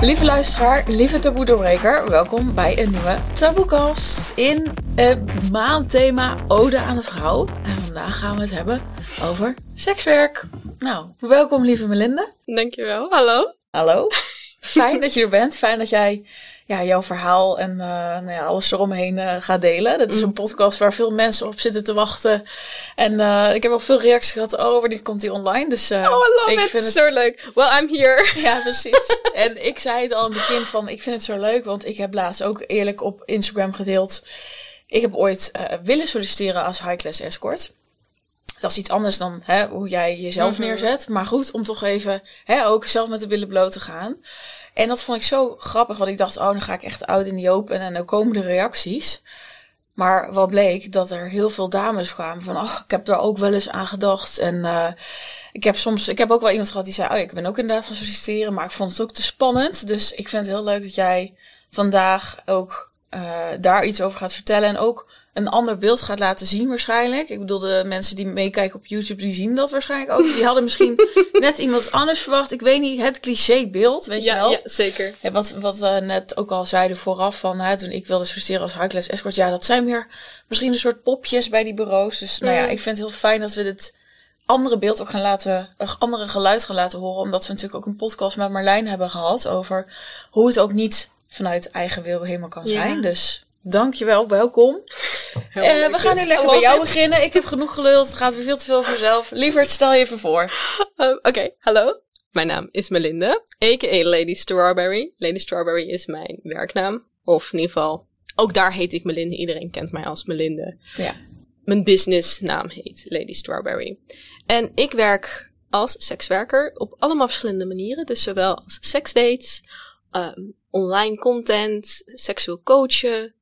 Lieve luisteraar, lieve taboe-doorbreker, welkom bij een nieuwe Taboekast in het maandthema Ode aan de Vrouw. En vandaag gaan we het hebben over sekswerk. Nou, welkom lieve Melinda. Dankjewel, hallo. Hallo. Fijn dat je er bent, fijn dat jij ja, jouw verhaal en uh, nou ja, alles eromheen uh, gaat delen. Dat is een podcast waar veel mensen op zitten te wachten. En uh, ik heb al veel reacties gehad over, die komt die online. Dus, oh, I love ik it. vind het zo leuk. Well, I'm here. Ja, precies. en ik zei het al in het begin van, ik vind het zo leuk, want ik heb laatst ook eerlijk op Instagram gedeeld. Ik heb ooit willen solliciteren als high-class escort. Dat is iets anders dan hè, hoe jij jezelf mm -hmm. neerzet. Maar goed, om toch even hè, ook zelf met de billen bloot te gaan. En dat vond ik zo grappig, want ik dacht, oh, dan ga ik echt oud in die open en dan komen de reacties. Maar wat bleek, dat er heel veel dames kwamen van, oh, ik heb daar ook wel eens aan gedacht. En uh, ik heb soms, ik heb ook wel iemand gehad die zei, oh, ik ben ook inderdaad gaan solliciteren, maar ik vond het ook te spannend. Dus ik vind het heel leuk dat jij vandaag ook uh, daar iets over gaat vertellen en ook een ander beeld gaat laten zien waarschijnlijk. Ik bedoel, de mensen die meekijken op YouTube, die zien dat waarschijnlijk ook. Die hadden misschien net iemand anders verwacht. Ik weet niet, het clichébeeld, weet ja, je wel? Ja, zeker. Ja, wat, wat we net ook al zeiden vooraf van, hè, toen ik wilde solliciteren als high-class escort. Ja, dat zijn meer misschien een soort popjes bij die bureaus. Dus nou ja, ik vind het heel fijn dat we dit andere beeld ook gaan laten, een andere geluid gaan laten horen. Omdat we natuurlijk ook een podcast met Marlijn hebben gehad over hoe het ook niet vanuit eigen wil helemaal kan zijn. Ja. Dus Dankjewel, welkom. Uh, we gaan nu lekker bij jou beginnen. Ik heb genoeg geluld. Het gaat weer veel te veel voor mezelf. Lieverd, stel je even voor. Uh, Oké, okay, hallo. Mijn naam is Melinda, a.k.a. Lady Strawberry. Lady Strawberry is mijn werknaam. Of in ieder geval, ook daar heet ik Melinda. Iedereen kent mij als Melinda. Ja. Mijn businessnaam heet Lady Strawberry. En ik werk als sekswerker op allemaal verschillende manieren. Dus zowel als seksdates, um, online content, seksueel coachen,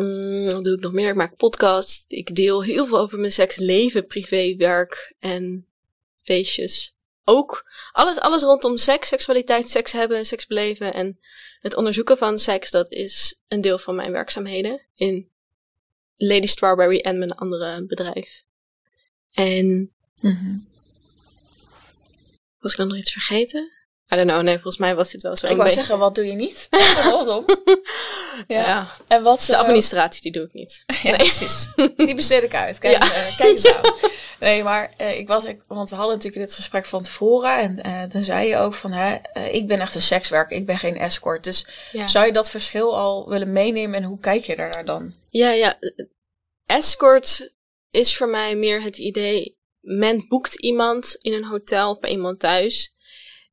Mm, wat doe ik nog meer? Ik maak podcasts. Ik deel heel veel over mijn seksleven, privé, werk en feestjes. Ook alles, alles rondom seks, seksualiteit, seks hebben, seks beleven en het onderzoeken van seks, dat is een deel van mijn werkzaamheden in Lady Strawberry en mijn andere bedrijf. En mm-hmm. was ik dan nog iets vergeten? I don't know, nee, volgens mij was dit wel zo. Ik wou zeggen, wat doe je niet? Rondom. ja. ja. En wat, de administratie, die doe ik niet. ja, precies. Die besteed ik uit. Kijk, ja. uh, kijk eens aan. Nee, maar uh, ik was, ik, want we hadden natuurlijk dit gesprek van tevoren. En uh, toen zei je ook van, hè, ik ben echt een sekswerker, ik ben geen escort. Dus ja. zou je dat verschil al willen meenemen en hoe kijk je daar dan? Ja, ja. Escort is voor mij meer het idee, men boekt iemand in een hotel of bij iemand thuis.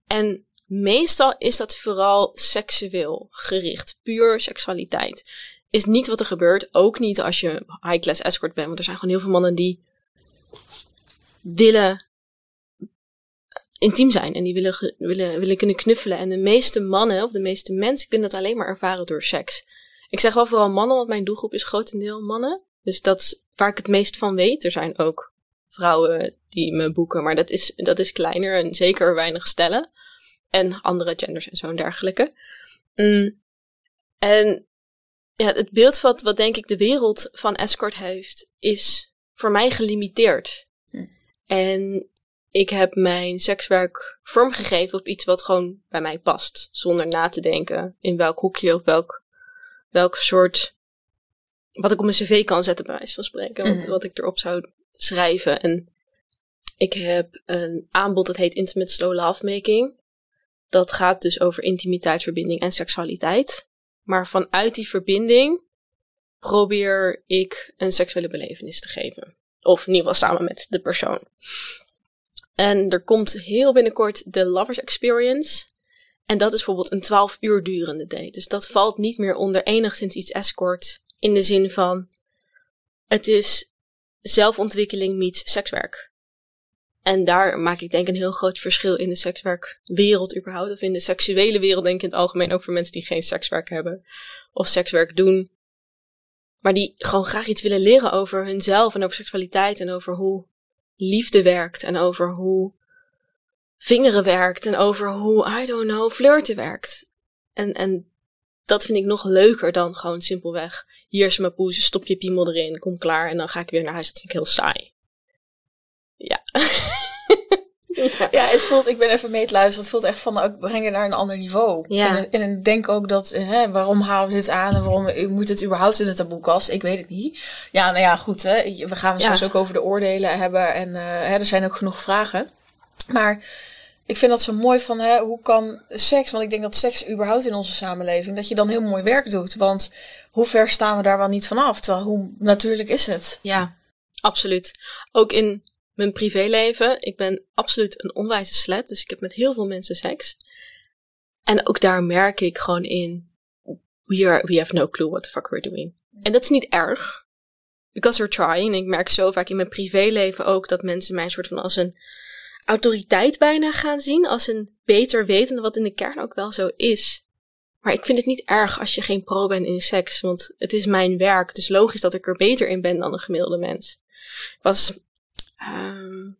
En meestal is dat vooral seksueel gericht. Puur seksualiteit. Is niet wat er gebeurt. Ook niet als je high-class escort bent. Want er zijn gewoon heel veel mannen die willen intiem zijn. En die willen, willen, willen kunnen knuffelen. En de meeste mannen, of de meeste mensen, kunnen dat alleen maar ervaren door seks. Ik zeg wel vooral mannen, want mijn doelgroep is grotendeel mannen. Dus dat is waar ik het meest van weet. Er zijn ook vrouwen die me boeken, maar dat is, dat is kleiner en zeker weinig stellen. En andere genders en zo en dergelijke. Mm. En ja, het beeld wat, wat denk ik de wereld van escort heeft, is voor mij gelimiteerd. Hm. En ik heb mijn sekswerk vormgegeven op iets wat gewoon bij mij past. Zonder na te denken in welk hoekje of welk, welk soort. Wat ik op mijn cv kan zetten, bij wijze van spreken. Wat, Mhm. wat ik erop zou schrijven. En ik heb een aanbod dat heet Intimate Slow Lovemaking. Dat gaat dus over intimiteit, verbinding en seksualiteit. Maar vanuit die verbinding probeer ik een seksuele belevenis te geven. Of in ieder geval samen met de persoon. En er komt heel binnenkort de Lovers Experience. En dat is bijvoorbeeld een 12 uur durende date. Dus dat valt niet meer onder enigszins iets escort. In de zin van, het is zelfontwikkeling meets sekswerk. En daar maak ik denk een heel groot verschil in de sekswerkwereld überhaupt. Of in de seksuele wereld denk ik in het algemeen ook voor mensen die geen sekswerk hebben. Of sekswerk doen. Maar die gewoon graag iets willen leren over hunzelf en over seksualiteit. En over hoe liefde werkt. En over hoe vingeren werkt. En over hoe, I don't know, flirten werkt. En, en dat vind ik nog leuker dan gewoon simpelweg. Hier is mijn poes, stop je piemel erin, kom klaar. En dan ga ik weer naar huis. Dat vind ik heel saai. Ja. ja. het voelt, ik ben even mee te luisteren. Het voelt echt van, ik breng je naar een ander niveau. Ja. En, en ik denk ook dat, hè, waarom halen we dit aan en waarom moet het überhaupt in de taboekast? Ik weet het niet. Ja, nou ja, goed, hè. We gaan het Ja. straks ook over de oordelen hebben en eh, hè, er zijn ook genoeg vragen. Maar ik vind dat zo mooi van, hè, hoe kan seks, want ik denk dat seks überhaupt in onze samenleving, dat je dan heel mooi werk doet. Want hoe ver staan we daar wel niet vanaf? Terwijl, hoe natuurlijk is het? Ja, absoluut. Ook in mijn privéleven. Ik ben absoluut een onwijze slet. Dus ik heb met heel veel mensen seks. En ook daar merk ik gewoon in. We, are, we have no clue what the fuck we're doing. En dat is niet erg. Because we're trying. En ik merk zo vaak in mijn privéleven ook dat mensen mij een soort van als een autoriteit bijna gaan zien. Als een beter wetende, wat in de kern ook wel zo is. Maar ik vind het niet erg als je geen pro bent in seks. Want het is mijn werk. Dus logisch dat ik er beter in ben dan een gemiddelde mens. Was ehm,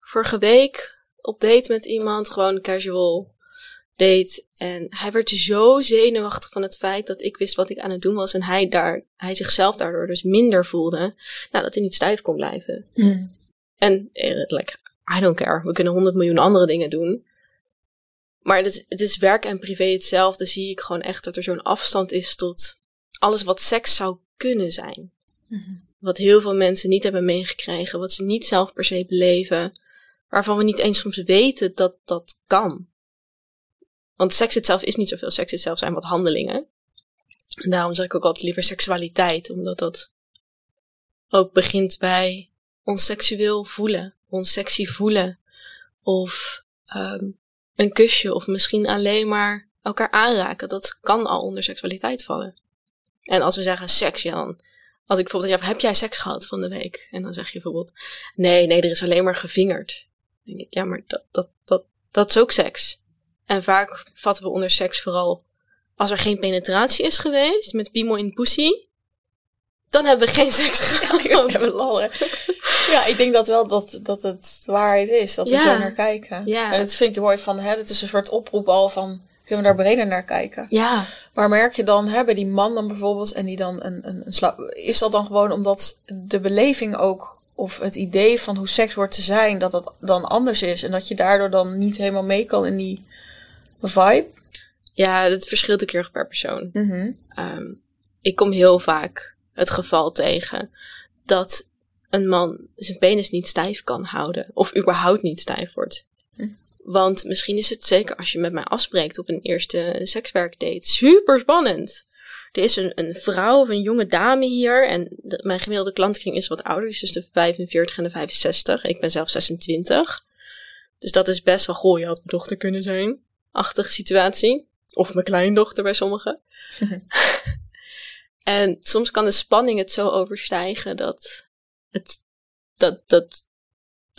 vorige week op date met iemand. Gewoon casual date. En hij werd zo zenuwachtig van het feit dat ik wist wat ik aan het doen was. En hij, daar, hij zichzelf daardoor dus minder voelde. Nou, dat hij niet stijf kon blijven. En eh, like, I don't care. We kunnen honderd miljoen andere dingen doen. Maar het is, het is werk en privé hetzelfde. Zie ik gewoon echt dat er zo'n afstand is tot alles wat seks zou kunnen zijn. Wat heel veel mensen niet hebben meegekregen. Wat ze niet zelf per se beleven. Waarvan we niet eens soms weten dat dat kan. Want seks itself is niet zoveel. Seks itself zijn wat handelingen. En daarom zeg ik ook altijd liever seksualiteit. Omdat dat ook begint bij ons seksueel voelen. Ons sexy voelen. Of ehm, een kusje. Of misschien alleen maar elkaar aanraken. Dat kan al onder seksualiteit vallen. En als we zeggen seks, ja, dan... Als ik bijvoorbeeld, ja, heb jij seks gehad van de week? En dan zeg je bijvoorbeeld, nee, nee, er is alleen maar gevingerd. Dan denk ik, ja, maar dat, dat, dat, dat is ook seks. En vaak vatten we onder seks vooral als er geen penetratie is geweest met piemel in pussy. Dan hebben we geen seks gehad. Even lallen. Ja, ik denk dat wel dat, dat het waarheid is. Dat we Ja. zo naar kijken. Ja. En dat vind ik mooi van, hè, het is een soort oproep al van, kunnen we daar breder naar kijken? Ja, Maar merk je dan, bij die man dan bijvoorbeeld, en die dan een, een, een sla- Is dat dan gewoon omdat de beleving ook, of het idee van hoe seks wordt te zijn, dat dat dan anders is? En dat je daardoor dan niet helemaal mee kan in die vibe? ja, dat verschilt een keer per persoon. Mhm. Ehm, ik kom heel vaak het geval tegen dat een man zijn penis niet stijf kan houden. Of überhaupt niet stijf wordt. Want misschien is het zeker als je met mij afspreekt op een eerste sekswerkdate super spannend. Er is een, een vrouw of een jonge dame hier. En de- mijn gemiddelde klantkring is wat ouder. Die is dus de 45 en de 65. Ik ben zelf 26. Dus dat is best wel, goh, je had mijn dochter kunnen zijn. Achtige situatie. Of mijn kleindochter bij sommigen. En soms kan de spanning het zo overstijgen dat, het, dat, dat,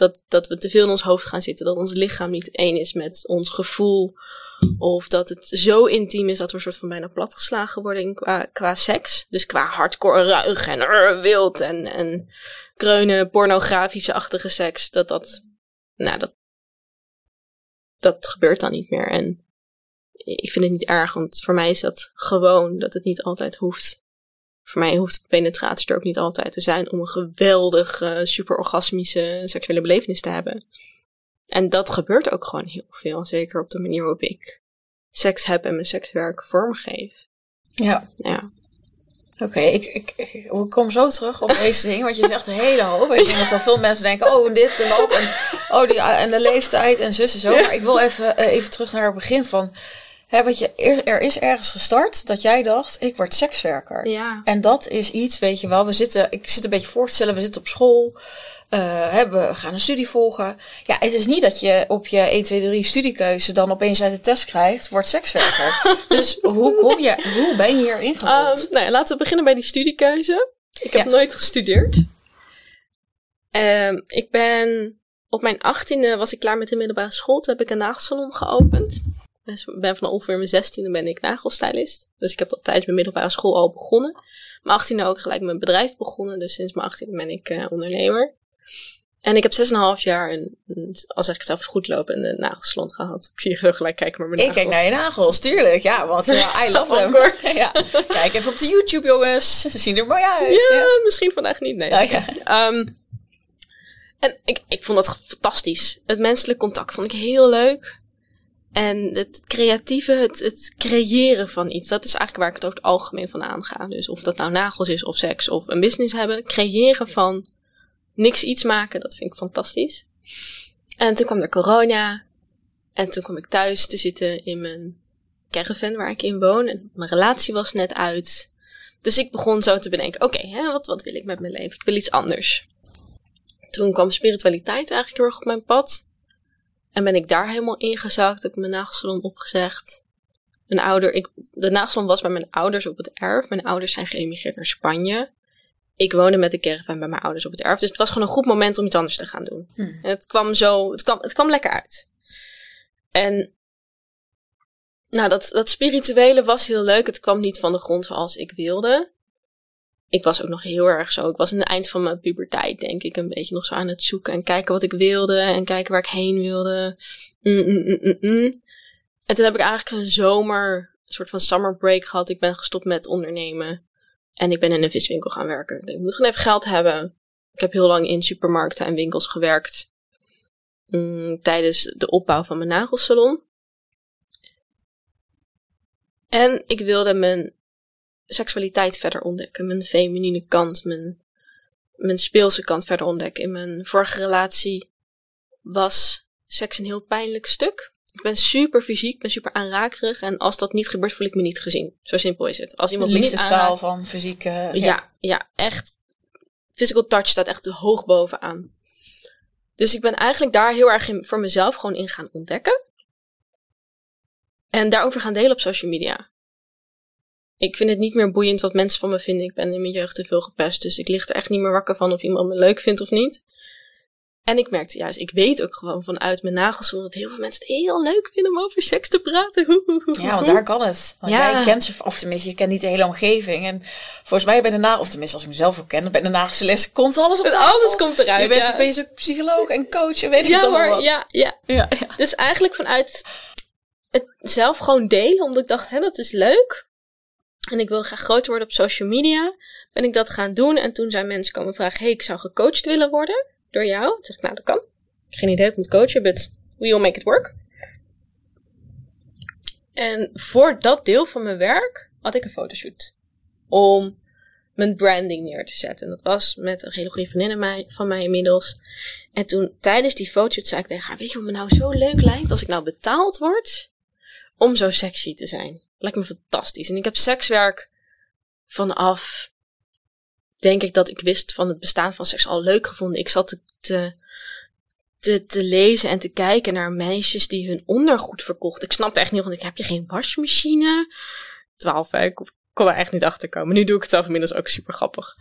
dat, dat we te veel in ons hoofd gaan zitten. Dat ons lichaam niet één is met ons gevoel. Of dat het zo intiem is dat we een soort van bijna platgeslagen worden in qua, qua seks. Dus qua hardcore ruig en wild en, en kreunen, pornografische-achtige seks. Dat dat, nou dat, dat gebeurt dan niet meer. En ik vind het niet erg, want voor mij is dat gewoon dat het niet altijd hoeft. Voor mij hoeft penetratie er ook niet altijd te zijn om een geweldig, eh, super orgasmische seksuele belevenis te hebben. En dat gebeurt ook gewoon heel veel, zeker op de manier waarop ik seks heb en mijn sekswerk vormgeef. Ja. Ja, Oké, ik, ik, ik, ik kom zo terug op deze dingen, want je zegt een hele hoop. Ik denk dat al veel mensen denken, oh, dit en dat, en, oh, die, en de leeftijd en zus en zo. Maar ik wil even, eh, even terug naar het begin van, hè, wat je, er, is ergens gestart dat jij dacht, ik word sekswerker. ja. En dat is iets, weet je wel, we zitten, ik zit een beetje voor te stellen, we zitten op school, eh, we gaan een studie volgen. Ja, het is niet dat je op je 1, 2, 3 studiekeuze dan opeens uit de test krijgt, word sekswerker. dus hoe kom je, hoe ben je hier ingerold? Ehm, nou ja, laten we beginnen bij die studiekeuze. Ik heb Ja. nooit gestudeerd. Ehm, ik ben op mijn achttiende was ik klaar met de middelbare school. Toen heb ik een nagelsalon geopend. Ik ben van ongeveer mijn zestiende ben ik nagelstylist. Dus ik heb dat tijdens mijn middelbare school al begonnen. Mijn achttiende ook gelijk mijn bedrijf begonnen. Dus sinds mijn achttiende ben ik eh, ondernemer. En ik heb 6,5 jaar, een, een, als ik het zelf goed loop, een, nagelsalon gehad. Ik zie je heel gelijk kijken naar mijn Ik nagels. kijk naar je nagels, tuurlijk. Ja, want eh, I love them. ja. Kijk even op de YouTube, jongens. Ze zien er mooi uit. Ja, Ja. misschien vandaag niet. Nee. Ja. Ehm, En ik, ik vond dat fantastisch. Het menselijk contact vond ik heel leuk. En het creatieve, het, het creëren van iets, dat is eigenlijk waar ik het over het algemeen van aanga. Dus of dat nou nagels is, of seks, of een business hebben. Creëren van niks iets maken, dat vind ik fantastisch. En toen kwam er corona. En toen kwam ik thuis te zitten in mijn caravan waar ik in woon. En mijn relatie was net uit. Dus ik begon zo te bedenken, oké, okay, wat, wat wil ik met mijn leven? Ik wil iets anders. Toen kwam spiritualiteit eigenlijk heel erg op mijn pad. En ben ik daar helemaal ingezakt. Heb ik mijn nagelsalon opgezegd. Mijn ouder, ik, de nagelsalon was bij mijn ouders op het erf. Mijn ouders zijn geëmigreerd naar Spanje. Ik woonde met de caravan bij mijn ouders op het erf. Dus het was gewoon een goed moment om iets anders te gaan doen. Hmm. En het kwam zo, het kwam, het kwam lekker uit. En nou, dat, dat spirituele was heel leuk. Het kwam niet van de grond zoals ik wilde. Ik was ook nog heel erg zo. Ik was in het eind van mijn puberteit, denk ik, een beetje nog zo aan het zoeken en kijken wat ik wilde en kijken waar ik heen wilde. Mm, mm, mm, en toen heb ik eigenlijk een zomer, een soort van summer break gehad. Ik ben gestopt met ondernemen. En ik ben in een viswinkel gaan werken. Ik moet gewoon even geld hebben. Ik heb heel lang in supermarkten en winkels gewerkt. tijdens de opbouw van mijn nagelsalon. En ik wilde mijn seksualiteit verder ontdekken. Mijn feminine kant, mijn, mijn speelse kant verder ontdekken. In mijn vorige relatie was seks een heel pijnlijk stuk. Ik ben super fysiek, ben super aanrakerig. En als dat niet gebeurt, voel ik me niet gezien. Zo simpel is het. Als iemand aanraakt, van fysieke... Ja. ja, ja, echt. Physical touch staat echt hoog bovenaan. Dus ik ben eigenlijk daar heel erg in, voor mezelf gewoon in gaan ontdekken. En daarover gaan delen op social media. Ik vind het niet meer boeiend wat mensen van me vinden. Ik ben in mijn jeugd te veel gepest. Dus ik lig er echt niet meer wakker van of iemand me leuk vindt of niet. En ik merkte juist, ik weet ook gewoon vanuit mijn nagels dat heel veel mensen het heel leuk vinden om over seks te praten. Ja, want daar kan het. Want jij kent ze, of tenminste, je kent niet de hele omgeving. En volgens mij bij de nagels, of tenminste als ik mezelf ook ken, bij de nagelles komt alles op tafel. Alles komt eruit, Je bent ja. opeens ook psycholoog en coach en weet ik ja, allemaal wat. Ja, ja, ja, ja. Dus eigenlijk vanuit het zelf gewoon delen, omdat ik dacht, hè, dat is leuk. En ik wilde graag groter worden op social media. Ben ik dat gaan doen. En toen zijn mensen komen vragen: hey, ik zou gecoacht willen worden door jou. Toen zeg ik, nou, dat kan. Geen idee, ik moet coachen, but we will make it work. En voor dat deel van mijn werk had ik een fotoshoot. Om mijn branding neer te zetten. En dat was met een hele goede vriendin van mij inmiddels. En toen tijdens die fotoshoot zei ik tegen haar: Weet je wat me nou zo leuk lijkt als ik nou betaald word om zo sexy te zijn? Lijkt me fantastisch. En ik heb sekswerk vanaf, denk ik dat ik wist van het bestaan van seks al leuk gevonden. Ik zat te, te, te, lezen en te kijken naar meisjes die hun ondergoed verkochten. Ik snapte echt niet, want ik heb je geen wasmachine? Twaalf, ik kon er echt niet achter komen. Nu doe ik het zelf inmiddels ook super grappig.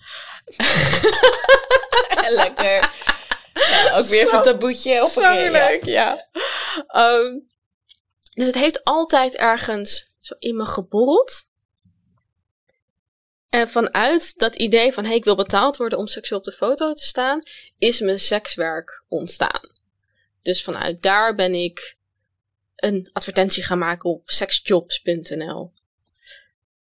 Lekker. Ja, ook weer even een taboetje op Zo leuk, ja. Ehm, dus het heeft altijd ergens zo in me geborreld. En vanuit dat idee van, hey, ik wil betaald worden om seksueel op de foto te staan, is mijn sekswerk ontstaan. Dus vanuit daar ben ik een advertentie gaan maken op sexjobs.nl.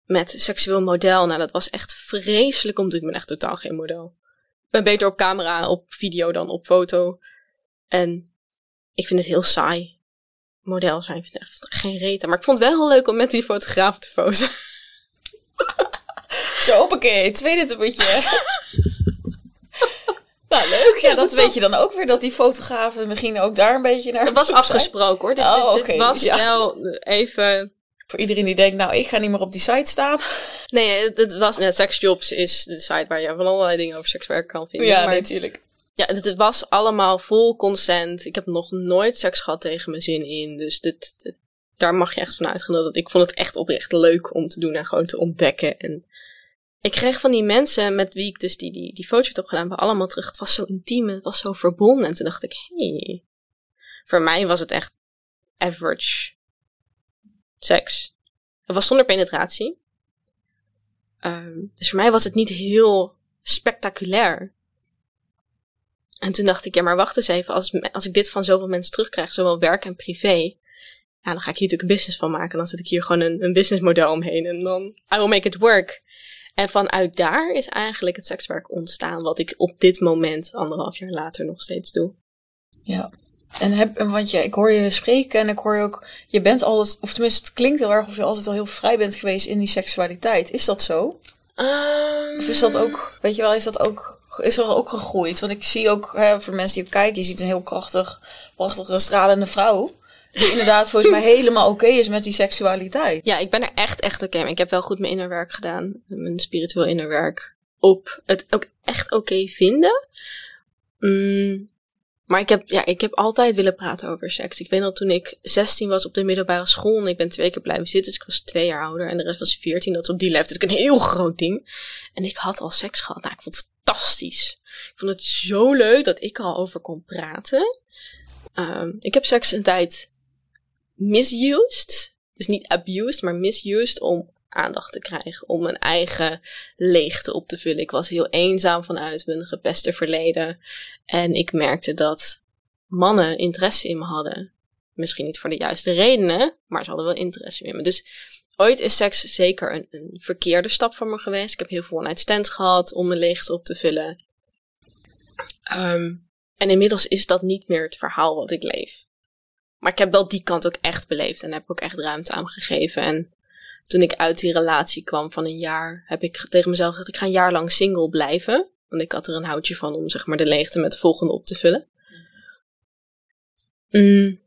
Met seksueel model. Nou, dat was echt vreselijk om te doen. Ik ben echt totaal geen model. Ik ben beter op camera, op video dan op foto. En ik vind het heel saai model zijn. Ik vind echt geen reten. Maar ik vond het wel heel leuk om met die fotograaf te fozen. Zo, oké, tweede taboetje. nou, leuk. Ja, dat weet je dan ook weer, dat die fotografen misschien ook daar een beetje naar... Het was afgesproken hoor. Dit, oh, dit, was wel even... Voor iedereen die denkt, nou, ik ga niet meer op die site staan. Nee, het was... net Sexjobs is de site waar je van allerlei dingen over sekswerk kan vinden. Ja, natuurlijk. Ja, het, was allemaal vol consent. Ik heb nog nooit seks gehad tegen mijn zin in. Dus dit, daar mag je echt van. Dat ik vond het echt oprecht leuk om te doen en gewoon te ontdekken. En ik kreeg van die mensen met wie ik dus die, die, die foto's heb gedaan, allemaal terug. Het was zo intiem het was zo verbonden. En toen dacht ik, hey, voor mij was het echt average seks. Het was zonder penetratie. Ehm, dus voor mij was het niet heel spectaculair. En toen dacht ik, ja, maar wacht eens even. Als, als ik dit van zoveel mensen terugkrijg, zowel werk en privé. Ja, dan ga ik hier natuurlijk een business van maken. Dan zet ik hier gewoon een, een businessmodel omheen. En dan, I will make it work. En vanuit daar is eigenlijk het sekswerk ontstaan, wat ik op dit moment, anderhalf jaar later, nog steeds doe. Ja. En heb, want je, ik hoor je spreken en ik hoor je ook, je bent altijd, of tenminste, het klinkt heel erg of je altijd al heel vrij bent geweest in die seksualiteit. Is dat zo? Of is dat ook, weet je wel, is dat ook, is er ook gegroeid? Want ik zie ook, hè, voor mensen die ook kijken, je ziet een heel krachtig, prachtige, stralende vrouw. Die inderdaad volgens mij helemaal oké is met die seksualiteit. Ja, ik ben er echt, echt oké mee. Ik heb wel goed mijn innerwerk gedaan. Mijn spiritueel innerwerk. Op het ook echt oké vinden. Mm, maar ik heb, ja, ik heb altijd willen praten over seks. Ik weet nog toen ik 16 was op de middelbare school. En ik ben twee keer blijven zitten. Dus ik was twee jaar ouder. En de rest was 14. Dat is op die leeftijd een heel groot ding. En ik had al seks gehad. Nou, ik vond het fantastisch. Ik vond het zo leuk dat ik er al over kon praten. Um, ik heb seks een tijd misused. Dus niet abused, maar misused om aandacht te krijgen. Om mijn eigen leegte op te vullen. Ik was heel eenzaam vanuit mijn gepeste verleden. En ik merkte dat mannen interesse in me hadden. Misschien niet voor de juiste redenen, maar ze hadden wel interesse in me. Dus ooit is seks zeker een, een verkeerde stap voor me geweest. Ik heb heel veel one-night stands gehad om mijn leegte op te vullen. Um, en inmiddels is dat niet meer het verhaal wat ik leef. Maar ik heb wel die kant ook echt beleefd en heb ook echt ruimte aan gegeven. En toen ik uit die relatie kwam van een jaar, heb ik tegen mezelf gezegd: ik ga een jaar lang single blijven. Want ik had er een houtje van om zeg maar de leegte met de volgende op te vullen. Mm.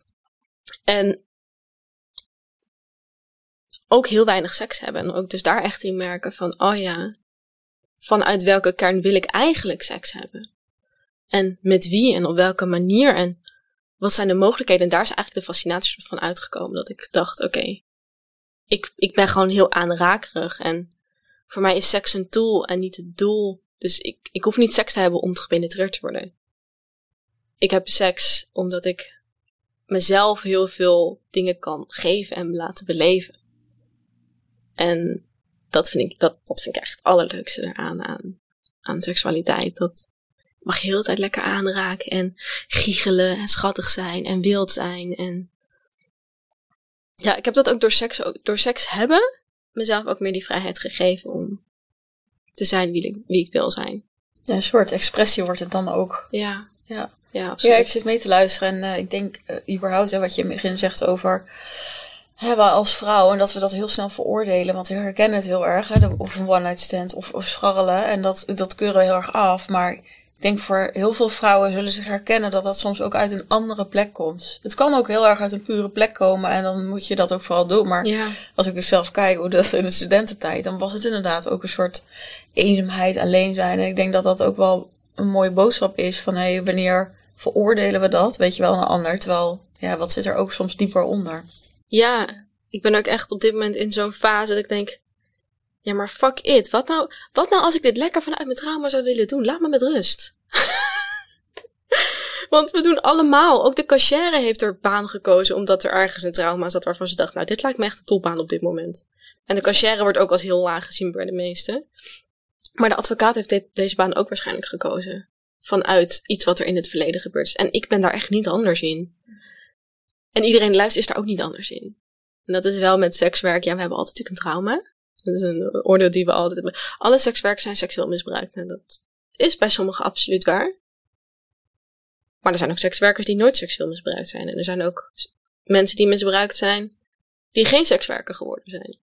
En ook heel weinig seks hebben. En ook dus daar echt in merken van, oh ja, vanuit welke kern wil ik eigenlijk seks hebben? En met wie en op welke manier en wat zijn de mogelijkheden? En daar is eigenlijk de fascinatie van uitgekomen. Dat ik dacht, oké, ik, ik ben gewoon heel aanrakerig. En voor mij is seks een tool en niet het doel. Dus ik, ik hoef niet seks te hebben om gepenetreerd te worden. Ik heb seks omdat ik mezelf heel veel dingen kan geven en laten beleven. En dat vind ik, dat, dat vind ik echt het allerleukste eraan aan, aan seksualiteit. Dat mag heel de tijd lekker aanraken en giechelen en schattig zijn en wild zijn. En ja, ik heb dat ook door seks, door seks hebben mezelf ook meer die vrijheid gegeven om te zijn wie ik, wie ik wil zijn. Ja, een soort expressie wordt het dan ook. Ja. Ja. Ja, absoluut. Ja, ik zit mee te luisteren en uh, ik denk uh, überhaupt hè, wat je in het begin zegt over we als vrouw en dat we dat heel snel veroordelen, want we herkennen het heel erg, hè, of een one-night stand of, of scharrelen en dat, dat keuren we heel erg af, maar ik denk voor heel veel vrouwen zullen zich herkennen dat dat soms ook uit een andere plek komt. Het kan ook heel erg uit een pure plek komen en dan moet je dat ook vooral doen. Maar ja. als ik dus zelf kijk hoe dat in de studententijd, dan was het inderdaad ook een soort eenzaamheid, alleen zijn. En ik denk dat dat ook wel een mooie boodschap is van hé, hey, wanneer veroordelen we dat? Weet je wel, een ander. Terwijl, ja, wat zit er ook soms dieper onder? Ja, ik ben ook echt op dit moment in zo'n fase dat ik denk, ja, maar fuck it. Wat nou, wat nou als ik dit lekker vanuit mijn trauma zou willen doen? Laat me met rust. Want we doen allemaal. Ook de cashier heeft er baan gekozen omdat er ergens een trauma zat waarvan ze dacht, nou, dit lijkt me echt een topbaan op dit moment. En de cashier wordt ook als heel laag gezien bij de meesten. Maar de advocaat heeft deze baan ook waarschijnlijk gekozen. Vanuit iets wat er in het verleden gebeurd is. En ik ben daar echt niet anders in. En iedereen luistert is daar ook niet anders in. En dat is wel met sekswerk. Ja, we hebben altijd natuurlijk een trauma. Dat is een oordeel die we altijd hebben. Alle sekswerkers zijn seksueel misbruikt. En dat is bij sommigen absoluut waar. Maar er zijn ook sekswerkers die nooit seksueel misbruikt zijn. En er zijn ook mensen die misbruikt zijn, die geen sekswerker geworden zijn.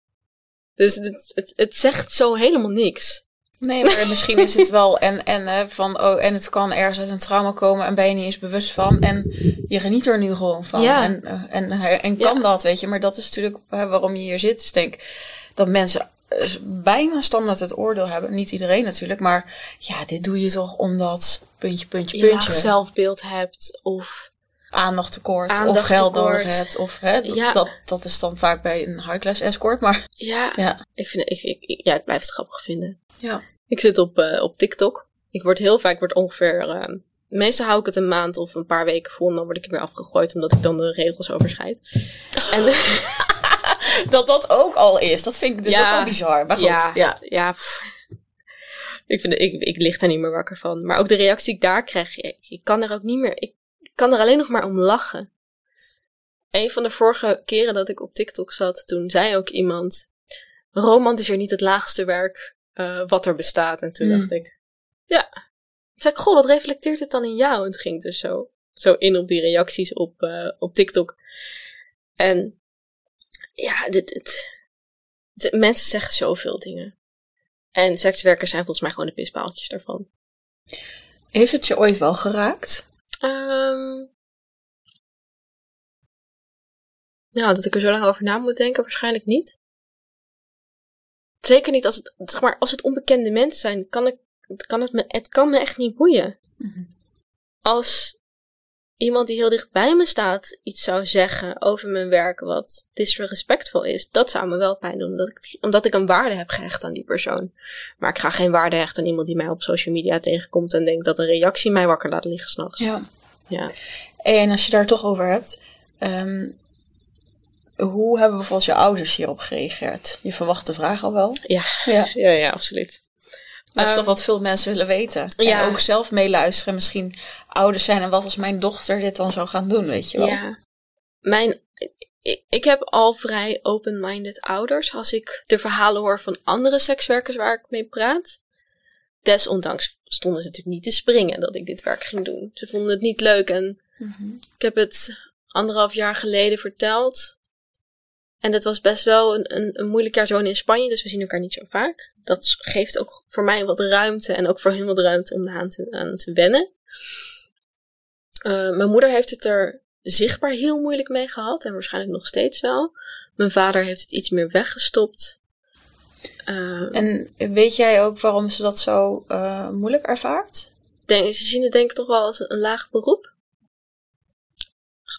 Dus het, het, het zegt zo helemaal niks. Nee, maar misschien is het wel en, en hè, van, oh, en het kan ergens uit een trauma komen en ben je niet eens bewust van. En je geniet er nu gewoon van. Ja. En, en, en kan Ja. dat, weet je. Maar dat is natuurlijk hè, waarom je hier zit. Is denk ik dat mensen eh, bijna standaard het oordeel hebben. Niet iedereen natuurlijk, maar ja, dit doe je toch omdat puntje, puntje, Je laag puntje. zelfbeeld hebt of Aandachttekort of Aandachttekort. geld nodig hebt. Of, hè, dat- Ja. dat, dat is dan vaak bij een high-class escort. Maar ja, ja, ik vind ik, ik, ja, ik blijf het grappig vinden. ja. Ik zit op, eh, op TikTok. Ik word heel vaak, ik word ongeveer, eh, meestal hou ik het een maand of een paar weken vol en dan word ik er weer afgegooid omdat ik dan de regels overschrijd. en dat dat ook al is. Dat vind ik dus Ja. ook wel bizar. Maar goed, ja, ja. ja. ik, vind, ik, ik lig er niet meer wakker van. Maar ook de reactie die ik daar krijg, ik, ik kan er ook niet meer, ik kan er alleen nog maar om lachen. Een van de vorige keren dat ik op TikTok zat, toen zei ook iemand, romantiseer niet het laagste werk eh, wat er bestaat. En toen Hmm. dacht ik, ja. Toen zei ik, goh, wat reflecteert het dan in jou? En het ging dus zo, zo in op die reacties op, eh, op TikTok. En ja, dit, mensen zeggen zoveel dingen. En sekswerkers zijn volgens mij gewoon de pispaaltjes daarvan. Heeft het je ooit wel geraakt? Ehm ja, dat ik er zo lang over na moet denken, waarschijnlijk niet. Zeker niet als het, zeg maar, als het onbekende mensen zijn, kan ik, kan het, me, het kan me echt niet boeien. Als iemand die heel dicht bij me staat iets zou zeggen over mijn werk wat disrespectful is, dat zou me wel pijn doen, omdat ik, omdat ik een waarde heb gehecht aan die persoon. Maar ik ga geen waarde hechten aan iemand die mij op social media tegenkomt en denkt dat een reactie mij wakker laat liggen s'nachts. Ja. Ja. En als je daar toch over hebt, ehm, hoe hebben bijvoorbeeld je ouders hierop gereageerd? Je verwacht de vraag al wel. Ja, Ja. ja, ja, absoluut. Dat is Ehm, toch wat veel mensen willen weten. ja. En ook zelf meeluisteren. Misschien ouders zijn en wat als mijn dochter dit dan zou gaan doen, weet je wel. Ja. Mijn, ik, ik heb al vrij open-minded ouders. Als ik de verhalen hoor van andere sekswerkers waar ik mee praat. Desondanks stonden ze natuurlijk niet te springen dat ik dit werk ging doen. Ze vonden het niet leuk en Mhm. ik heb het anderhalf jaar geleden verteld. En dat was best wel een, een, een moeilijk jaar. Wonen in Spanje, dus we zien elkaar niet zo vaak. Dat geeft ook voor mij wat ruimte en ook voor hun wat ruimte om aan te, aan te wennen. Eh, mijn moeder heeft het er zichtbaar heel moeilijk mee gehad en waarschijnlijk nog steeds wel. Mijn vader heeft het iets meer weggestopt. Eh, En weet jij ook waarom ze dat zo eh, moeilijk ervaart? denk, ze zien het denk ik toch wel als een, een laag beroep.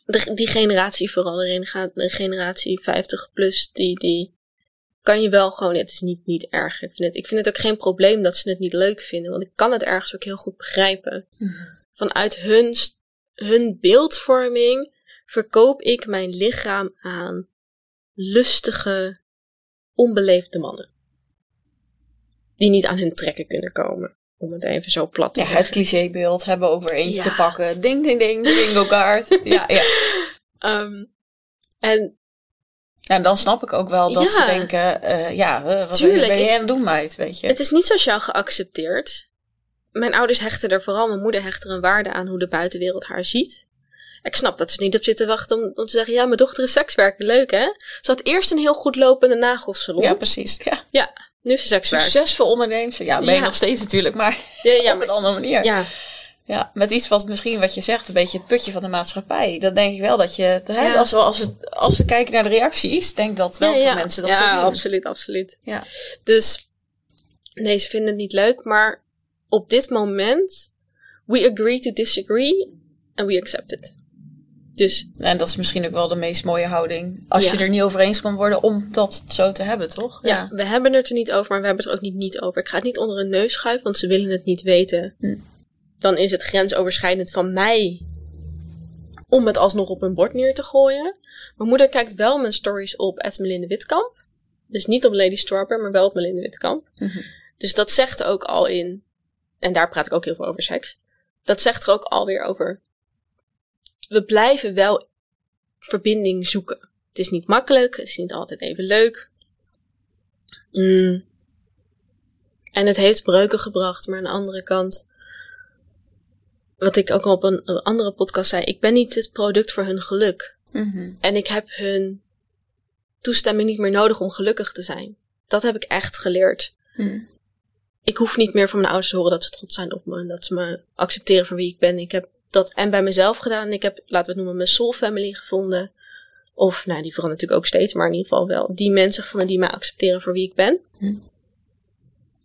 De, die generatie vooral, de, generatie 50 plus, die, die kan je wel gewoon, het is niet, niet erg. Ik vind, het, ik vind het ook geen probleem dat ze het niet leuk vinden, want ik kan het ergens ook heel goed begrijpen. Vanuit hun, hun beeldvorming verkoop ik mijn lichaam aan lustige, onbeleefde mannen. Die niet aan hun trekken kunnen komen. Om het even zo plat te Ja, zeggen. het clichébeeld hebben ook weer eentje Ja. te pakken. Ding, ding, ding, bingo kaart. ja, ja. Ehm, en En dan snap ik ook wel dat Ja. ze denken, eh, ja, eh, wat Tuurlijk, ben jij aan het doen, meid, weet je. het is niet sociaal geaccepteerd. Mijn ouders hechten er vooral, mijn moeder hecht er een waarde aan hoe de buitenwereld haar ziet. Ik snap dat ze niet op zitten wachten om, om te zeggen, ja, mijn dochter is sekswerker, leuk hè? Ze had eerst een heel goed lopende nagelsalon. ja, precies. Ja. nu is ze sekswerker. Succesvol ondernemer. Ja, ben je Ja. nog steeds natuurlijk, maar Ja, ja, op een maar, andere manier. ja, Ja, met iets wat misschien wat je zegt, een beetje het putje van de maatschappij. Dan denk ik wel dat je, hè, Ja. als, we, als, we, als we kijken naar de reacties, denk dat wel ja, veel ja. mensen dat ja, zo zien. absoluut, absoluut. Ja. Dus, nee, ze vinden het niet leuk, maar op dit moment, we agree to disagree and we accept it. Dus En dat is misschien ook wel de meest mooie houding. Als Ja. je er niet over eens kan worden om dat zo te hebben, toch? Ja, we hebben het er niet over, maar we hebben het er ook niet, niet over. Ik ga het niet onder een neus schuiven, want ze willen het niet weten. Hm. Dan is het grensoverschrijdend van mij om het alsnog op een bord neer te gooien. Mijn moeder kijkt wel mijn stories op Melinda Witkamp. Dus niet op Lady Strawberry, maar wel op Melinda Witkamp. Mhm. Dus dat zegt ook al in, en daar praat ik ook heel veel over seks. Dat zegt er ook alweer over. We blijven wel verbinding zoeken. Het is niet makkelijk, het is niet altijd even leuk. Mm. En het heeft breuken gebracht, maar aan de andere kant, wat ik ook al op een, een andere podcast zei, ik ben niet het product voor hun geluk. Mhm. En ik heb hun toestemming niet meer nodig om gelukkig te zijn. Dat heb ik echt geleerd. Mhm. Ik hoef niet meer van mijn ouders te horen dat ze trots zijn op me. En dat ze me accepteren voor wie ik ben. Ik heb dat en bij mezelf gedaan. Ik heb, laten we het noemen, mijn soul family gevonden. Of, nou, die veranderen natuurlijk ook steeds. Maar in ieder geval wel die mensen gevonden die mij accepteren voor wie ik ben. Hm.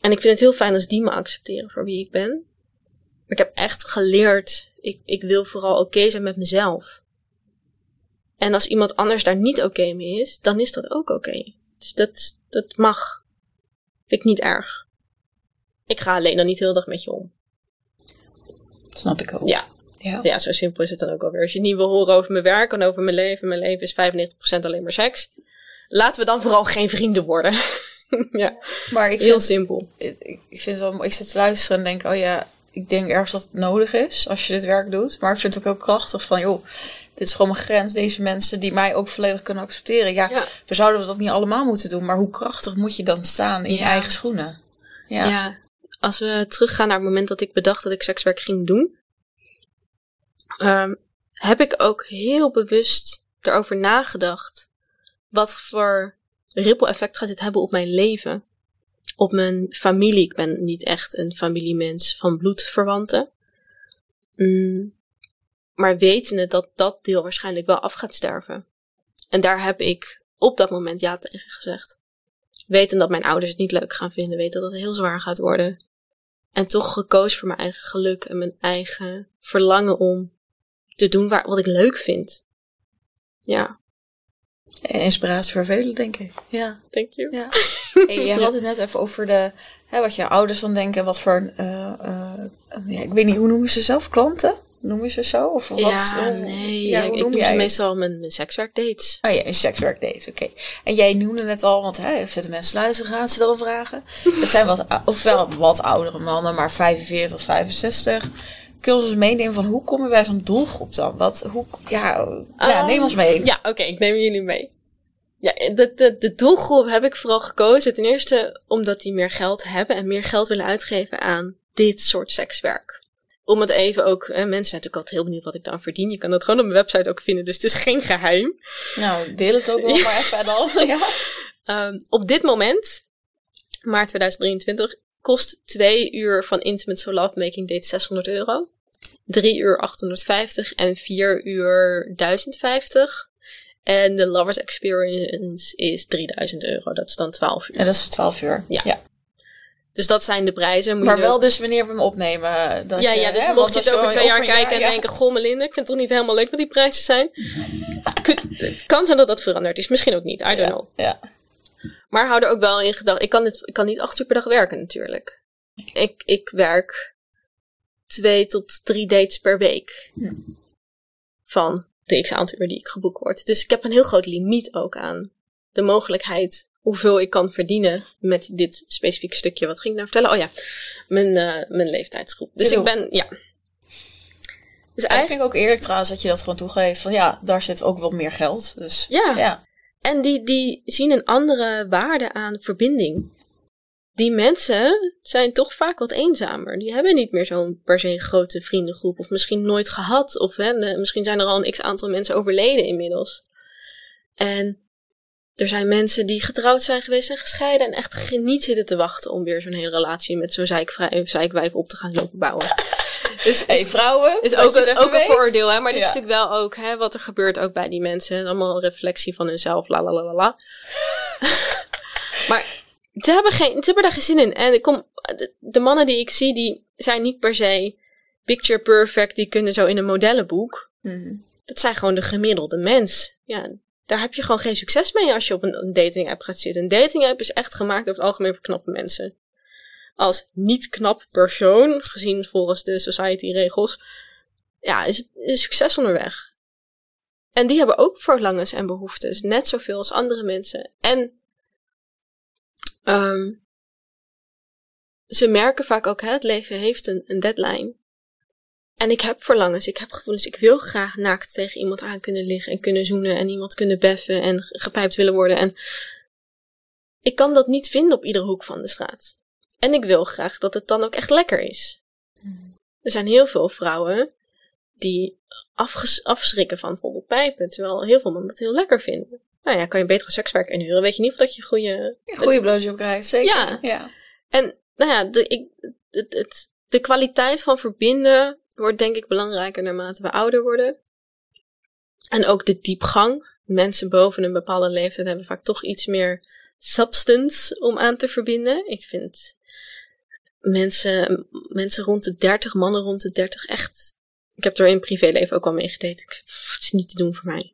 En ik vind het heel fijn als die me accepteren voor wie ik ben. Maar ik heb echt geleerd. Ik, ik wil vooral oké zijn met mezelf. En als iemand anders daar niet oké mee is, dan is dat ook oké. Dus dat, dat mag. Vind ik niet erg. Ik ga alleen dan niet de hele dag met je om. Snap ik ook. Ja. Ja. Ja, zo simpel is het dan ook alweer. Als je niet wil horen over mijn werk en over mijn leven. Mijn leven is 95% alleen maar seks. Laten we dan vooral geen vrienden worden. ja, Maar ik heel vind, simpel. ik, ik vind het wel. Ik zit te luisteren en denk, oh ja, ik denk ergens dat het nodig is als je dit werk doet. Maar ik vind het ook heel krachtig van, joh, dit is gewoon mijn grens. Deze mensen die mij ook volledig kunnen accepteren. Ja, Ja. we zouden dat niet allemaal moeten doen. Maar hoe krachtig moet je dan staan in je eigen schoenen? Ja. Ja. Als we teruggaan naar het moment dat ik bedacht dat ik sekswerk ging doen, ehm, heb ik ook heel bewust erover nagedacht. Wat voor ripple effect gaat dit hebben op mijn leven? Op mijn familie. Ik ben niet echt een familiemens van bloedverwanten. Mm, maar wetende dat dat deel waarschijnlijk wel af gaat sterven. En daar heb ik op dat moment ja tegen gezegd. Weten dat mijn ouders het niet leuk gaan vinden. Weten dat het heel zwaar gaat worden. En toch gekozen voor mijn eigen geluk en mijn eigen verlangen om te doen waar, wat ik leuk vind. Ja, Eh, Inspiratie voor velen, denk ik. Ja. thank you. ja. Hey, je had het net even over de, hè, wat je ouders dan denken, wat voor, eh, eh, ja, ik weet niet, hoe noemen ze zelf? Klanten? Noemen ze zo? Of wat? ja, nee. Ja, ik noem ze het? meestal mijn, mijn sekswerkdates. Oh ja, een sekswerkdate, oké. En jij noemde net al, want hè, zitten mensen luisteren, gaan ze al vragen. Dat zijn wat, ofwel wat oudere mannen, maar 45, 65. Eens meenemen van hoe kom je bij zo'n doelgroep dan? Wat, hoe, ja, ja Um, neem ons mee. Ja, oké, ik neem jullie mee. Ja, de, de, de doelgroep heb ik vooral gekozen. Ten eerste omdat die meer geld hebben en meer geld willen uitgeven aan dit soort sekswerk. Om het even ook, eh, mensen zijn natuurlijk altijd heel benieuwd wat ik dan verdien. Je kan dat gewoon op mijn website ook vinden, dus het is geen geheim. Nou, deel het ook wel maar even dan. Ja. Ehm, op dit moment, maart 2023, kost twee uur van Intimate So Lovemaking Date 600 euro. Drie uur 850 en vier uur 1050. En de Lovers Experience is 3000 euro. Dat is dan 12 uur. ja, dat is 12 uur. Ja. Dus dat zijn de prijzen. Moet Maar je wel dus wanneer we hem opnemen. Dat ja, je, ja, dus hè, mocht je het over twee jaar kijken en ja. denken... Goh, Melinda, ik vind het toch niet helemaal leuk wat die prijzen zijn. Het kan zijn dat dat veranderd is. Misschien ook niet. I don't Ja, know. Ja. Maar hou er ook wel in gedachten. Ik kan, dit, ik kan niet acht uur per dag werken natuurlijk. Ik, ik werk twee tot drie dates per week. Van de x aantal uur die ik geboekt word. Dus ik heb een heel groot limiet ook aan de mogelijkheid hoeveel ik kan verdienen met dit specifieke stukje. Wat ging ik nou vertellen? Oh ja, mijn, eh, mijn leeftijdsgroep. Dus ik ben, ja. Dus eigenlijk, vind ik ook eerlijk trouwens dat je dat gewoon toegeeft. Van ja, daar zit ook wel meer geld. Dus ja. ja. En die, die zien een andere waarde aan verbinding. Die mensen zijn toch vaak wat eenzamer. Die hebben niet meer zo'n per se grote vriendengroep. Of misschien nooit gehad. Of hè, misschien zijn er al een x aantal mensen overleden inmiddels. En er zijn mensen die getrouwd zijn geweest en gescheiden. En echt niet zitten te wachten om weer zo'n hele relatie met zo'n zeikwijf op te gaan lopen bouwen. Dus Hey, vrouwen. is ook, een, ook een weet. voordeel, hè? Maar dit Ja. is natuurlijk wel ook hè, wat er gebeurt ook bij die mensen. Allemaal reflectie van hunzelf, la la la la maar ze hebben, geen, ze hebben daar geen zin in. En kom, de, de mannen die ik zie, die zijn niet per se picture perfect. Die kunnen zo in een modellenboek. Mhm. Dat zijn gewoon de gemiddelde mens. Ja, daar heb je gewoon geen succes mee als je op een, een dating app gaat zitten. Een dating app is echt gemaakt over het algemeen voor knappe mensen. Als niet knap persoon, gezien volgens de society regels, ja, is het is succes onderweg. En die hebben ook verlangens en behoeftes, net zoveel als andere mensen. En ehm ze merken vaak ook, hè, het leven heeft een, een deadline. En ik heb verlangens, ik heb gevoelens. Ik wil graag naakt tegen iemand aan kunnen liggen en kunnen zoenen en iemand kunnen beffen en ge- gepijpt willen worden. En ik kan dat niet vinden op iedere hoek van de straat. En ik wil graag dat het dan ook echt lekker is. Er zijn heel veel vrouwen die afschrikken van bijvoorbeeld pijpen, terwijl heel veel mannen dat heel lekker vinden. Nou ja, kan je betere sekswerk inhuren, weet je niet of dat je goede Goede blowjob krijgt, zeker. Ja. ja. en nou ja, de, ik, het, het, de kwaliteit van verbinden wordt denk ik belangrijker naarmate we ouder worden. En ook de diepgang. Mensen boven een bepaalde leeftijd hebben vaak toch iets meer substance om aan te verbinden. Ik vind mensen, mensen rond de 30, mannen rond de 30 echt. Ik heb er in privéleven ook al mee gedate. Het is niet te doen voor mij.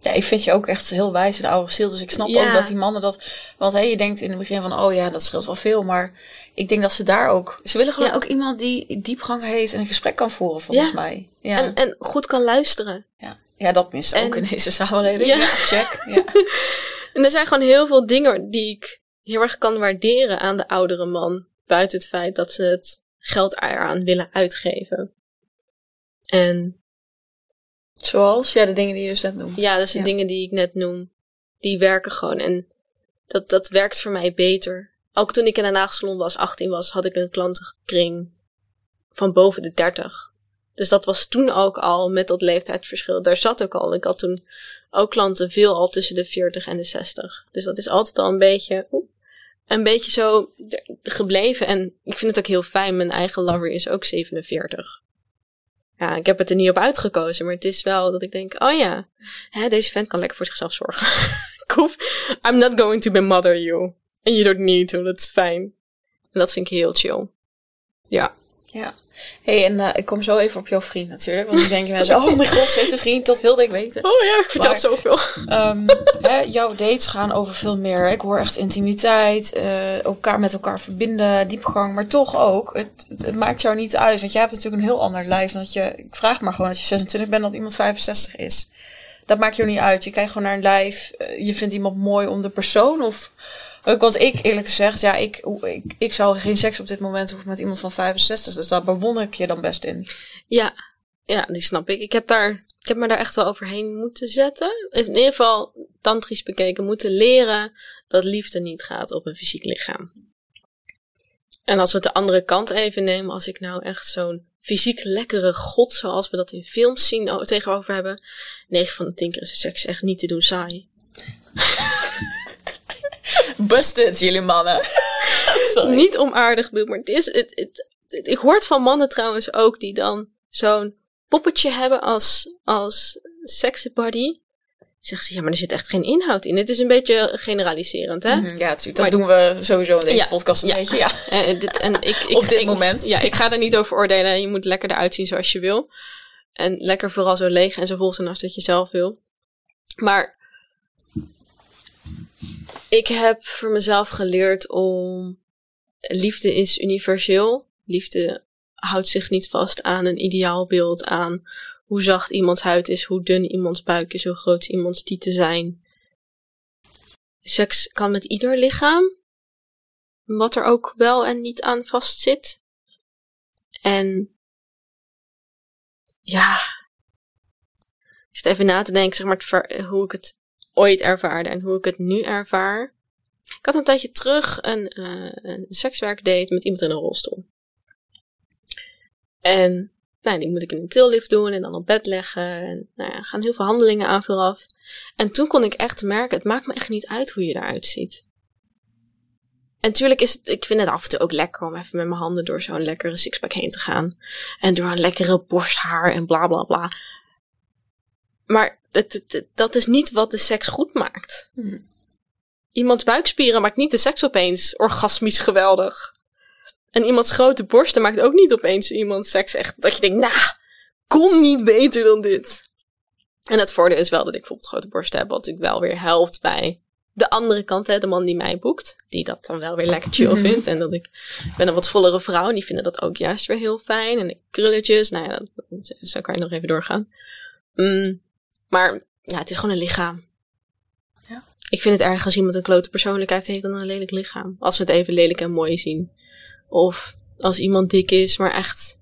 Ja, ik vind je ook echt heel wijs in de oude ziel. Dus ik snap Ja. ook dat die mannen dat... Want hé, je denkt in het begin van, oh ja, dat scheelt wel veel. Maar ik denk dat ze daar ook... Ze willen gewoon Ja. ook iemand die diepgang heeft en een gesprek kan voeren, volgens Ja. mij. Ja, En, en goed kan luisteren. ja. ja dat mist ook in deze samenleving. Ja. Check. Ja. En er zijn gewoon heel veel dingen die ik heel erg kan waarderen aan de oudere man. Buiten het feit dat ze het geld eraan willen uitgeven. En Zoals, ja, de dingen die je dus net noemde. ja, dat zijn Ja. dingen die ik net noem. Die werken gewoon. En dat, dat werkt voor mij beter ook toen ik in een nagelsalon was, 18 was, had ik een klantenkring van boven de 30. Dus dat was toen ook al met dat leeftijdsverschil. Daar zat ook al. Ik had toen ook klanten veel al tussen de 40 en de 60. Dus dat is altijd al een beetje, een beetje zo gebleven. En ik vind het ook heel fijn. Mijn eigen lover is ook 47. Ja, ik heb het er niet op uitgekozen, maar het is wel dat ik denk, oh ja, hè, deze vent kan lekker voor zichzelf zorgen. I'm not going to be mother you. And you don't need to, dat is fijn. En dat vind ik heel chill. Ja. Ja. hey, en uh, ik kom zo even op jouw vriend natuurlijk. Want dan denken mensen, oh mijn god, ze heeft een vriend, dat wilde ik weten. Oh ja, ik vertel maar, zoveel. Um, hè, jouw dates gaan over veel meer. Ik hoor echt intimiteit, uh, elkaar met elkaar verbinden, diepgang. Maar toch ook, het, het, maakt jou niet uit. Want jij hebt natuurlijk een heel ander lijf. Dat je, ik vraag maar gewoon dat je 26 bent, dat iemand 65 is. Dat maakt jou niet uit. Je kijkt gewoon naar een lijf. Uh, je vindt iemand mooi om de persoon of want ik eerlijk gezegd, ja, ik, ik, ik zou geen seks op dit moment hoeven met iemand van 65. Dus daar bewonder ik je dan best in. Ja, ja, die snap ik. Ik heb, daar, ik heb me daar echt wel overheen moeten zetten. In ieder geval, tantrisch bekeken, moeten leren dat liefde niet gaat op een fysiek lichaam. En als we het de andere kant even nemen, als ik nou echt zo'n fysiek lekkere god, zoals we dat in films zien tegenover hebben, 9 van de 10 keer is seks echt niet te doen saai. Busted, jullie mannen. Niet onaardig bedoeld, maar het is. Het, het, het, ik hoor van mannen trouwens ook die dan zo'n poppetje hebben als, als sexy body. Zeggen ze, ja, maar er zit echt geen inhoud in. Het is een beetje generaliserend, hè? Mhm, ja, natuurlijk. Dat doen we sowieso in deze podcast een beetje, ja. En, dit, en ik, ik, Op dit moment. Ja, ik ga er niet over oordelen. Je moet lekker eruit zien zoals je wil. En lekker vooral zo leeg en zo vol zijn als dat je zelf wil. Maar ik heb voor mezelf geleerd om. Liefde is universeel. Liefde houdt zich niet vast aan een ideaalbeeld, aan hoe zacht iemands huid is, hoe dun iemands buik is, hoe groot iemands tieten zijn. Seks kan met ieder lichaam, wat er ook wel en niet aan vast zit. En ja, ik zit even na te denken, zeg maar, hoe ik het ooit ervaarde en hoe ik het nu ervaar. Ik had een tijdje terug een, uh, een met iemand in een rolstoel. En nou, die moet ik in een tillift doen en dan op bed leggen. En nou ja, gaan heel veel handelingen aan vooraf. En toen kon ik echt merken, het maakt me echt niet uit hoe je eruit ziet. En natuurlijk is het, ik vind het af en toe ook lekker om even met mijn handen door zo'n lekkere sixpack heen te gaan. En door een lekkere borsthaar en bla bla bla. Maar het, dat is niet wat de seks goed maakt. Hm. Iemands buikspieren maakt niet de seks opeens orgasmisch geweldig. En iemands grote borsten maakt ook niet opeens iemands seks echt dat je denkt, nou, nah, kon niet beter dan dit. En het voordeel is wel dat ik bijvoorbeeld grote borsten heb, wat natuurlijk wel weer helpt bij de andere kant, hè, de man die mij boekt, die dat dan wel weer lekker chill mhm. vindt. En dat ik, ben een wat vollere vrouw en die vinden dat ook juist weer heel fijn. En de krulletjes, nou ja, zo kan je nog even doorgaan. Mm, maar ja, het is gewoon een lichaam. Ja. Ik vind het erg als iemand een klote persoonlijkheid heeft dan een lelijk lichaam. Als we het even lelijk en mooi zien. Of als iemand dik is, maar echt,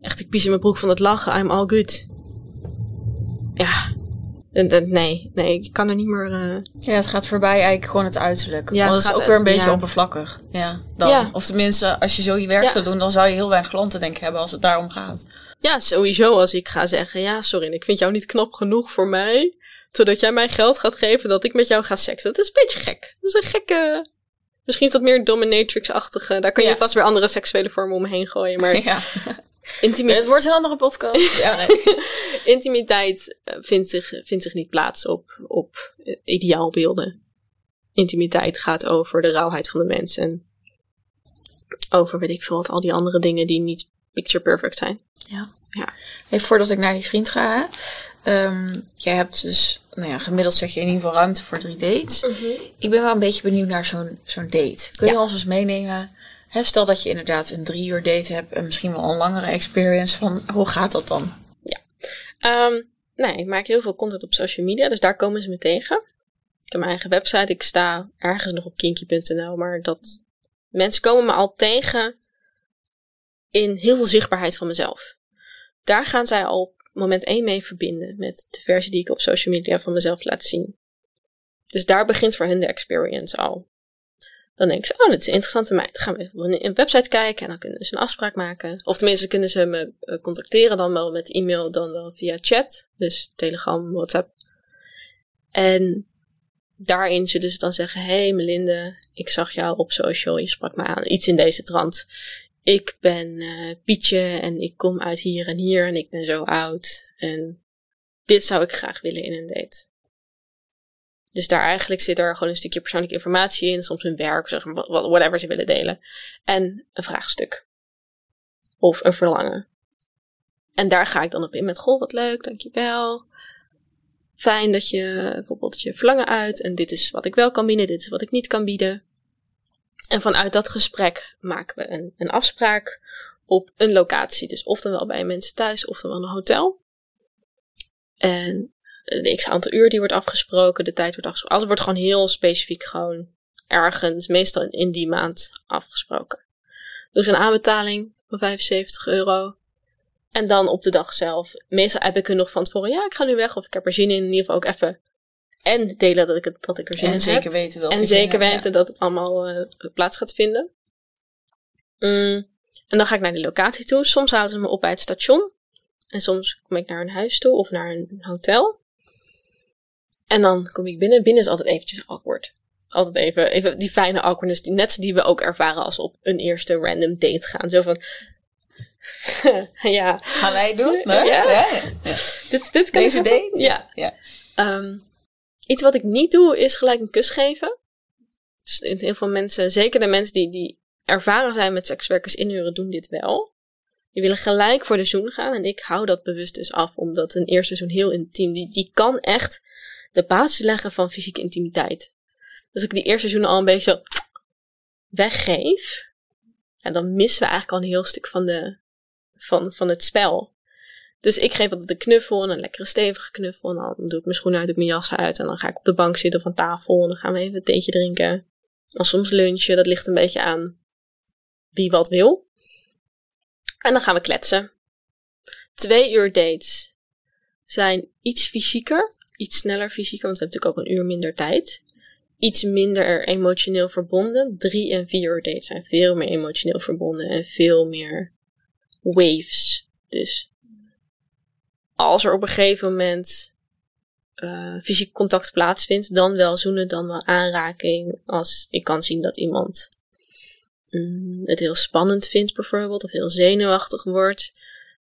echt ik pies in mijn broek van het lachen. I'm all good. Ja. Nee, nee, ik kan er niet meer. Uh... Ja, het gaat voorbij eigenlijk gewoon het uiterlijk. Ja, Want het, is ook weer een beetje oppervlakkig. Ja, dan. Ja. Of tenminste, als je zo je werk zou doen, dan zou je heel weinig klanten denk ik hebben als het daarom gaat. Ja, sowieso als ik ga zeggen, ja, sorry, ik vind jou niet knap genoeg voor mij. Zodat jij mij geld gaat geven dat ik met jou ga seksen. Dat is een beetje gek. Dat is een gekke... Misschien is dat meer dominatrix-achtige. Daar kun je vast weer andere seksuele vormen omheen gooien. Maar ja. Intimiteit. Het wordt een andere podcast. ja, nee. Intimiteit eh, vindt zich, vindt zich niet plaats op, op ideaalbeelden. Intimiteit gaat over de rauwheid van de mens. En over, weet ik veel wat, al die andere dingen die niet picture perfect zijn. Ja. ja. Hey, voordat ik naar die vriend ga. Um, jij hebt dus, nou ja, gemiddeld zeg je in ieder geval ruimte voor drie dates. Mhm. Ik ben wel een beetje benieuwd naar zo'n zo'n date. Kun je ons eens meenemen? Hè, stel dat je inderdaad een drie uur date hebt en misschien wel een langere experience van hoe gaat dat dan? Ja. Um, nee, ik maak heel veel content op social media, dus daar komen ze me tegen. Ik heb mijn eigen website, ik sta ergens nog op kinky.nl, maar dat mensen komen me al tegen in heel veel zichtbaarheid van mezelf. Daar gaan zij al moment 1 mee verbinden met de versie die ik op social media van mezelf laat zien. Dus daar begint voor hen de experience al. Dan denk ik, oh, dit is een interessante meid. Dan gaan we even een website kijken en dan kunnen ze een afspraak maken. Of tenminste kunnen ze me eh, contacteren, dan wel met e-mail, dan wel via chat. Dus Telegram, WhatsApp. En daarin zullen ze dan zeggen, hey Melinde, ik zag jou op social, je sprak me aan. Iets in deze trant. Ik ben uh, Pietje en ik kom uit hier en hier en ik ben zo oud. En dit zou ik graag willen in een date. Dus daar eigenlijk zit er gewoon een stukje persoonlijke informatie in, soms hun werk, zeg maar, whatever ze willen delen. En een vraagstuk. Of een verlangen. En daar ga ik dan op in met, goh, wat leuk, dankjewel. Fijn dat je bijvoorbeeld je verlangen uit en dit is wat ik wel kan bieden, dit is wat ik niet kan bieden. En vanuit dat gesprek maken we een, een afspraak op een locatie. Dus of dan wel bij mensen thuis of dan wel een hotel. En de x aantal uur die wordt afgesproken, de tijd wordt afgesproken. Alles wordt gewoon heel specifiek gewoon ergens, meestal in die maand afgesproken. Dus een aanbetaling van 75 euro. En dan op de dag zelf. Meestal heb ik er nog van tevoren, ja, ik ga nu weg of ik heb er zin in. In ieder geval ook even. En delen dat ik, dat ik er zin in heb. En zeker weten dat En zeker weten dat het allemaal uh, plaats gaat vinden. Mm. En dan ga ik naar de locatie toe. Soms halen ze me op bij het station. En soms kom ik naar een huis toe of naar een hotel. En dan kom ik binnen. Binnen is altijd eventjes awkward. Altijd even, even die fijne awkwardness. Die, net die we ook ervaren als we op een eerste random date gaan. Zo van... ja. Gaan wij doen? Ja. ja. ja. Dit, dit kan Deze date? Ja. ja. Um, iets wat ik niet doe is gelijk een kus geven. Dus heel veel mensen, zeker de mensen die, die ervaren zijn met sekswerkers inhuren, doen dit wel. Die willen gelijk voor de zoen gaan. En ik hou dat bewust dus af, omdat een eerste zoen heel intiem, die, die kan echt de basis leggen van fysieke intimiteit. Dus ik die eerste seizoen al een beetje weggeef, ja, dan missen we eigenlijk al een heel stuk van, de, van, van het spel. Dus ik geef altijd een knuffel en een lekkere stevige knuffel. En dan doe ik mijn schoenen uit, doe ik mijn jas uit. En dan ga ik op de bank zitten of aan tafel. En dan gaan we even een theetje drinken. En soms lunchen, dat ligt een beetje aan wie wat wil. En dan gaan we kletsen. Twee uur dates zijn iets fysieker iets sneller fysiek, want we hebben natuurlijk ook een uur minder tijd. Iets minder emotioneel verbonden. Drie en vier uur dates zijn veel meer emotioneel verbonden en veel meer waves. Dus als er op een gegeven moment uh, fysiek contact plaatsvindt, dan wel zoenen, dan wel aanraking. Als ik kan zien dat iemand mm, het heel spannend vindt, bijvoorbeeld, of heel zenuwachtig wordt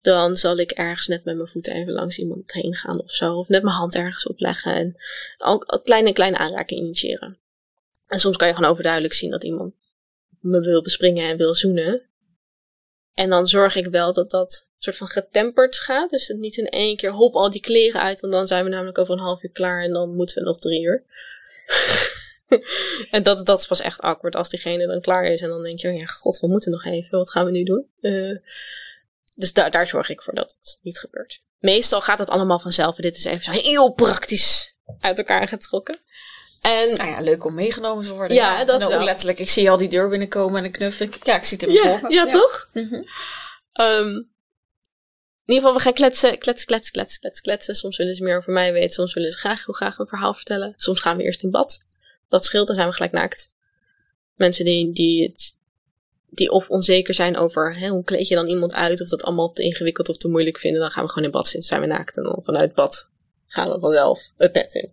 dan zal ik ergens net met mijn voeten even langs iemand heen gaan of zo. Of net mijn hand ergens opleggen. En ook kleine, kleine aanraking initiëren. En soms kan je gewoon overduidelijk zien dat iemand me wil bespringen en wil zoenen. En dan zorg ik wel dat dat soort van getemperd gaat. Dus het niet in één keer hop al die kleren uit. Want dan zijn we namelijk over een half uur klaar en dan moeten we nog drie uur. en dat, dat is pas echt awkward als diegene dan klaar is. En dan denk je, oh ja, god, we moeten nog even. Wat gaan we nu doen? Uh, dus daar, daar zorg ik voor dat het niet gebeurt. Meestal gaat het allemaal vanzelf. En dit is even zo heel praktisch uit elkaar getrokken. En, nou ja, leuk om meegenomen te worden. Ja, dat en ook letterlijk. Ik zie al die deur binnenkomen en een knuffel. Ja, ik zie het in ja, voor ja, ja, toch? Mm -hmm. um, in ieder geval, we gaan kletsen, kletsen, kletsen, kletsen, kletsen, kletsen. Soms willen ze meer over mij weten. Soms willen ze graag heel graag een verhaal vertellen. Soms gaan we eerst in bad. Dat scheelt, dan zijn we gelijk naakt. Mensen die, die het die of onzeker zijn over hè, hoe kleed je dan iemand uit, of dat allemaal te ingewikkeld of te moeilijk vinden, dan gaan we gewoon in bad zitten, zijn we naakt en dan vanuit bad gaan we vanzelf het bed in.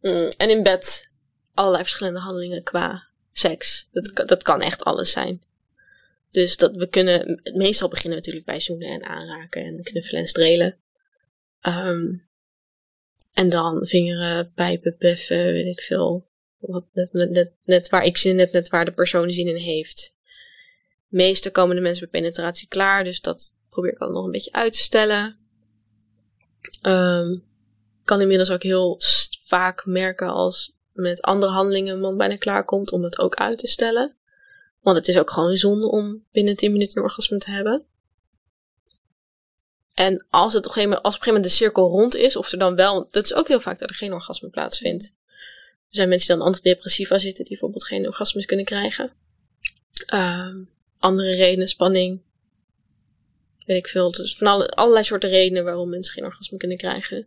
Mm, en in bed allerlei verschillende handelingen qua seks. Dat, dat kan echt alles zijn. Dus dat we kunnen, meestal beginnen natuurlijk bij zoenen en aanraken en knuffelen en strelen. Um, en dan vingeren, pijpen, beffen, weet ik veel. Wat, net, waar ik zin heb, net waar de persoon zin in heeft. Meestal komen de mensen bij penetratie klaar, dus dat probeer ik altijd nog een beetje uit te stellen. Um, kan inmiddels ook heel vaak merken als met andere handelingen een man bijna klaar komt om het ook uit te stellen. Want het is ook gewoon zonde om binnen 10 minuten een orgasme te hebben. En als, het op een gegeven moment, als op een gegeven moment de cirkel rond is, of er dan wel, dat is ook heel vaak dat er geen orgasme plaatsvindt. Er zijn mensen die dan antidepressiva zitten, die bijvoorbeeld geen orgasmes kunnen krijgen. Um, andere redenen, spanning. Weet ik veel. Dus van alle, allerlei soorten redenen waarom mensen geen orgasme kunnen krijgen.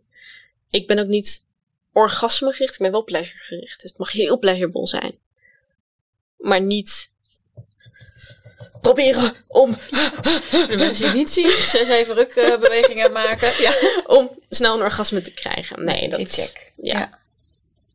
Ik ben ook niet orgasme gericht, ik ben wel pleasure gericht. Dus het mag heel pleasurable zijn. maar niet proberen om, De mensen die het niet zien, zes even rukbewegingen maken. Ja, om snel een orgasme te krijgen. Nee, dat is... check. Ja. Ja.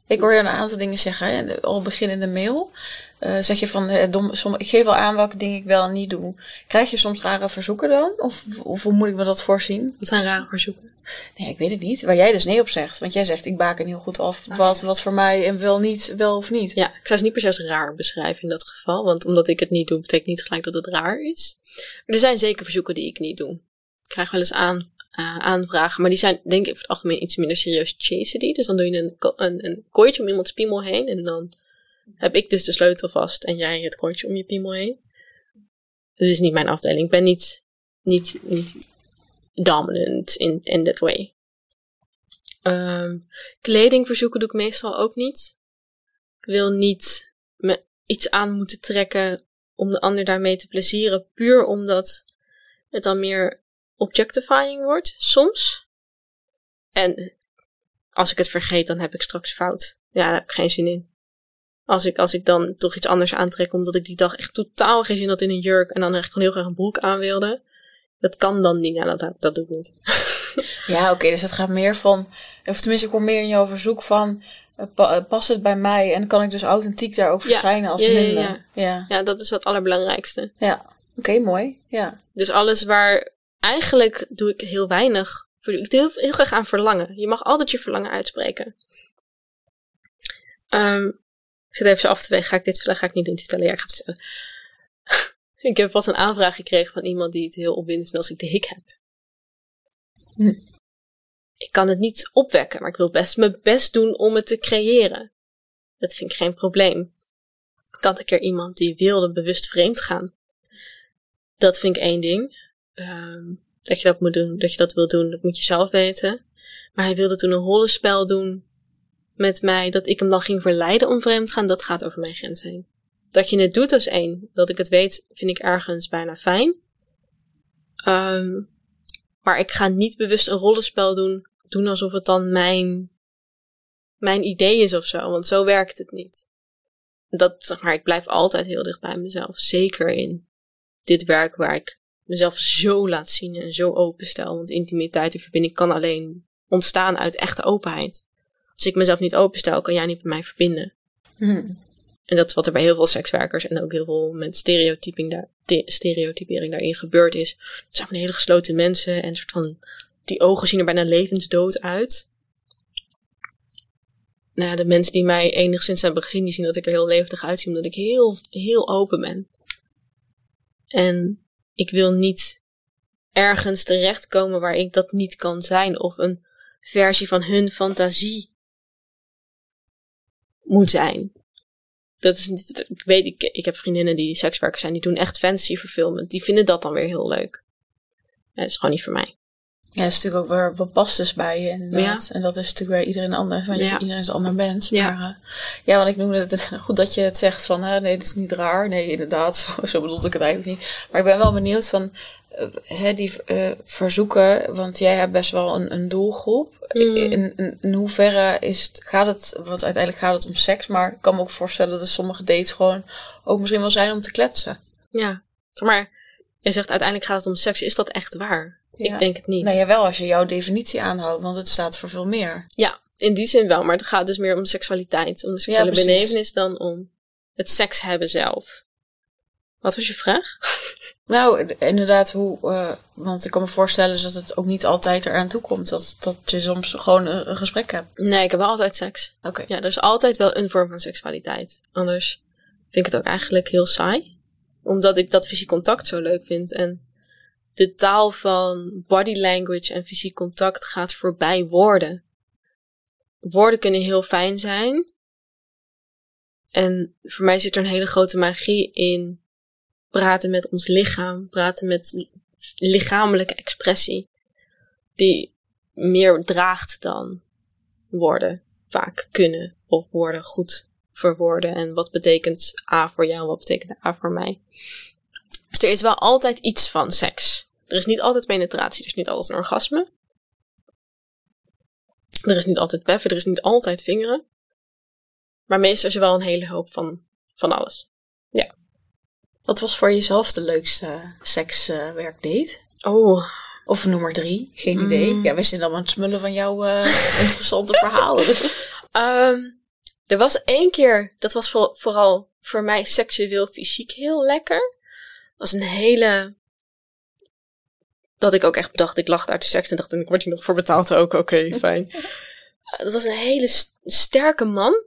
Ik hoor je een aantal dingen zeggen, hè, al begin in de mail. Eh, zeg je van, eh, dom, somm- ik geef wel aan welke dingen ik wel en niet doe. Krijg je soms rare verzoeken dan? Of, of hoe moet ik me dat voorzien? Dat zijn rare verzoeken. Nee, ik weet het niet. Waar jij dus nee op zegt. Want jij zegt, ik baken heel goed af wat, wat voor mij en wel niet, wel of niet. Ja, ik zou het niet per se als raar beschrijven in dat geval. Want omdat ik het niet doe, betekent niet gelijk dat het raar is. Maar er zijn zeker verzoeken die ik niet doe. Ik krijg wel eens aan, eh, aanvragen, maar die zijn denk ik over het algemeen iets minder serieus chastity. Dus dan doe je een, een, een kooitje om iemands piemel heen. En dan heb ik dus de sleutel vast en jij het kooitje om je piemel heen. Dat is niet mijn afdeling. Ik ben niet, niet, niet dominant in, in that way. Ehm, kledingverzoeken doe ik meestal ook niet. Ik wil niet me iets aan moeten trekken om de ander daarmee te plezieren, puur omdat het dan meer objectifying wordt, soms. En als ik het vergeet, dan heb ik straks fout. Ja, daar heb ik geen zin in. Als ik, als ik dan toch iets anders aantrek, omdat ik die dag echt totaal geen zin had in een jurk en dan echt gewoon heel graag een broek aan wilde. Dat kan dan niet. Ja, dat, dat doe ik niet. Ja, oké, dus het gaat meer van, of tenminste, ik hoor meer in jouw verzoek van, eh, eh, past het bij mij en kan ik dus authentiek daar ook Ja, verschijnen als ja, ja, minder? ja. ja. Ja, dat is wat allerbelangrijkste. Ja, oké, mooi. Ja. Dus alles waar eigenlijk doe ik heel weinig. Ik doe heel, heel graag aan verlangen. Je mag altijd je verlangen uitspreken. Ehm, ik zit even zo af te wegen. Ga ik dit vertellen? Ga ik niet dit vertellen? Ja, ik ga het vertellen. Ik heb pas een aanvraag gekregen van iemand die het heel opwindend vindt als ik de hik heb. Hm. Ik kan het niet opwekken, maar ik wil best mijn best doen om het te creëren. Dat vind ik geen probleem. Ik had een keer iemand die wilde bewust vreemd gaan. Dat vind ik één ding. Ehm, dat je dat moet doen, dat je dat wil doen, dat moet je zelf weten. Maar hij wilde toen een rollenspel doen met mij, dat ik hem dan ging verleiden om vreemd te gaan, dat gaat over mijn grens heen. Dat je het doet als één, dat ik het weet, vind ik ergens bijna fijn. Ehm, maar ik ga niet bewust een rollenspel doen, doen alsof het dan mijn, mijn idee is of zo, want zo werkt het niet. Dat, zeg maar, ik blijf altijd heel dicht bij mezelf. Zeker in dit werk waar ik mezelf zo laat zien en zo openstel. Want intimiteit en verbinding kan alleen ontstaan uit echte openheid. Als ik mezelf niet openstel, kan jij niet met mij verbinden. Hm. En dat is wat er bij heel veel sekswerkers en ook heel veel met stereotyping daar, te- stereotypering daarin gebeurd is. Het zijn hele gesloten mensen en een soort van, die ogen zien er bijna levensdood uit. Nou de mensen die mij enigszins hebben gezien, die zien dat ik er heel levendig uitzie, omdat ik heel, heel open ben. En ik wil niet ergens terechtkomen waar ik dat niet kan zijn, of een versie van hun fantasie moet zijn. Dat is niet, ik weet, ik, ik heb vriendinnen die sekswerkers zijn, die doen echt fantasy verfilmen. Die vinden dat dan weer heel leuk. Ja, dat is gewoon niet voor mij. Ja, dat is natuurlijk ook weer wat past dus bij je inderdaad. En dat is natuurlijk bij iedereen anders, want je- Ja. iedereen is een ander mens. Ja. Maar eh, ja, want ik noemde het goed dat je het zegt van, hè, nee, dit is niet raar. Nee, inderdaad, zo, zo bedoelde ik het eigenlijk niet. Maar ik ben wel benieuwd van, eh, hè, die eh, verzoeken, want jij hebt best wel een, een doelgroep. Mm. In, in, in hoeverre is het, gaat het, want uiteindelijk gaat het om seks, maar ik kan me ook voorstellen dat sommige dates gewoon ook misschien wel zijn om te kletsen. Ja. Maar, je zegt uiteindelijk gaat het om seks. Is dat echt waar? Ja. Ik denk het niet. Nou ja, wel als je jouw definitie aanhoudt, want het staat voor veel meer. Ja, in die zin wel. Maar het gaat dus meer om seksualiteit. Om de seksuele precies. belevenis dan om het seks hebben zelf. Wat was je vraag? Nou, inderdaad, hoe, eh, want ik kan me voorstellen dat het ook niet altijd eraan toe komt. Dat, dat je soms gewoon een, een gesprek hebt. Nee, ik heb wel altijd seks. Oké. Ja, er is altijd wel een vorm van seksualiteit. Anders vind ik het ook eigenlijk heel saai. Omdat ik dat fysiek contact zo leuk vind. En de taal van body language en fysiek contact gaat voorbij woorden. Woorden kunnen heel fijn zijn. En voor mij zit er een hele grote magie in praten met ons lichaam. Praten met lichamelijke expressie. Die meer draagt dan woorden vaak kunnen of woorden goed verwoorden. En wat betekent A voor jou wat betekent A voor mij. Dus er is wel altijd iets van seks. Er is niet altijd penetratie, er is niet altijd een orgasme. Er is niet altijd beffen, er is niet altijd vingeren. Maar meestal is er wel een hele hoop van, van alles. Ja. Wat was voor jezelf de leukste sekswerkdate? Oh, Of nummer drie? Geen idee. Mm. Ja, we zijn allemaal aan het smullen van jouw eh, interessante verhalen. Ehm, er was één keer, dat was voor- vooral voor mij seksueel fysiek heel lekker. was een hele. Dat ik ook echt bedacht, ik lag daar te seks en dacht, ik word hier nog voor betaald ook, oké, fijn. Eh, dat was een hele st- sterke man.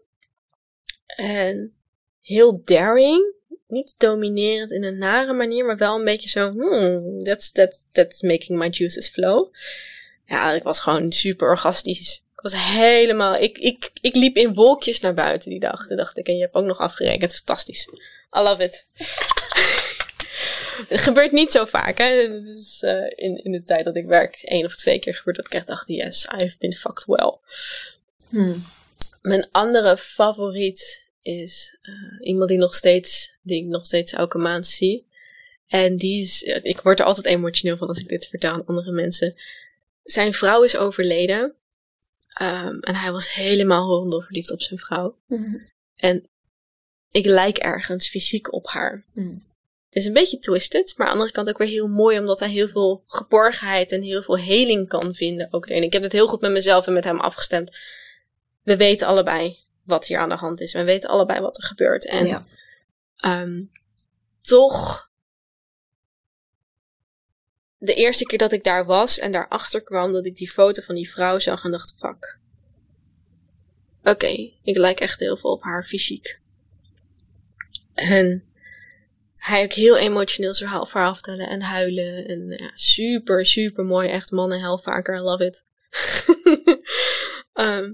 En heel daring. Niet dominerend in een nare manier, maar wel een beetje zo, hmm, that's, that, that's making my juices flow. Ja, ik was gewoon super orgastisch. Ik was helemaal, ik, ik, ik liep in wolkjes naar buiten die dag. Toen dacht ik, en je hebt ook nog afgerekend, fantastisch. I love it. Het gebeurt niet zo vaak, hè. Eh, in, in de tijd dat ik werk één of twee keer gebeurd dat ik echt dacht, yes, I've been fucked well. Hmm. Mijn andere favoriet is eh, iemand die nog steeds, die ik nog steeds elke maand zie. En die is, eh, ik word er altijd emotioneel van als ik dit vertel aan andere mensen. Zijn vrouw is overleden. Ehm, en hij was helemaal verliefd op zijn vrouw. En ik lijk ergens fysiek op haar. Hmm. Het is een beetje twisted, maar aan de andere kant ook weer heel mooi, omdat hij heel veel geborgenheid en heel veel heling kan vinden. Ook erin. Ik heb het heel goed met mezelf en met hem afgestemd. We weten allebei wat hier aan de hand is. We weten allebei wat er gebeurt. En Ja. ehm, toch, de eerste keer dat ik daar was en daarachter kwam, dat ik die foto van die vrouw zag en dacht, fuck. Oké, ik lijk echt heel veel op haar fysiek. En hij ook heel emotioneel zijn verhaal, verhaal vertellen en huilen. En ja, super, super mooi. Echt mannen hel vaker. I love it. Ehm,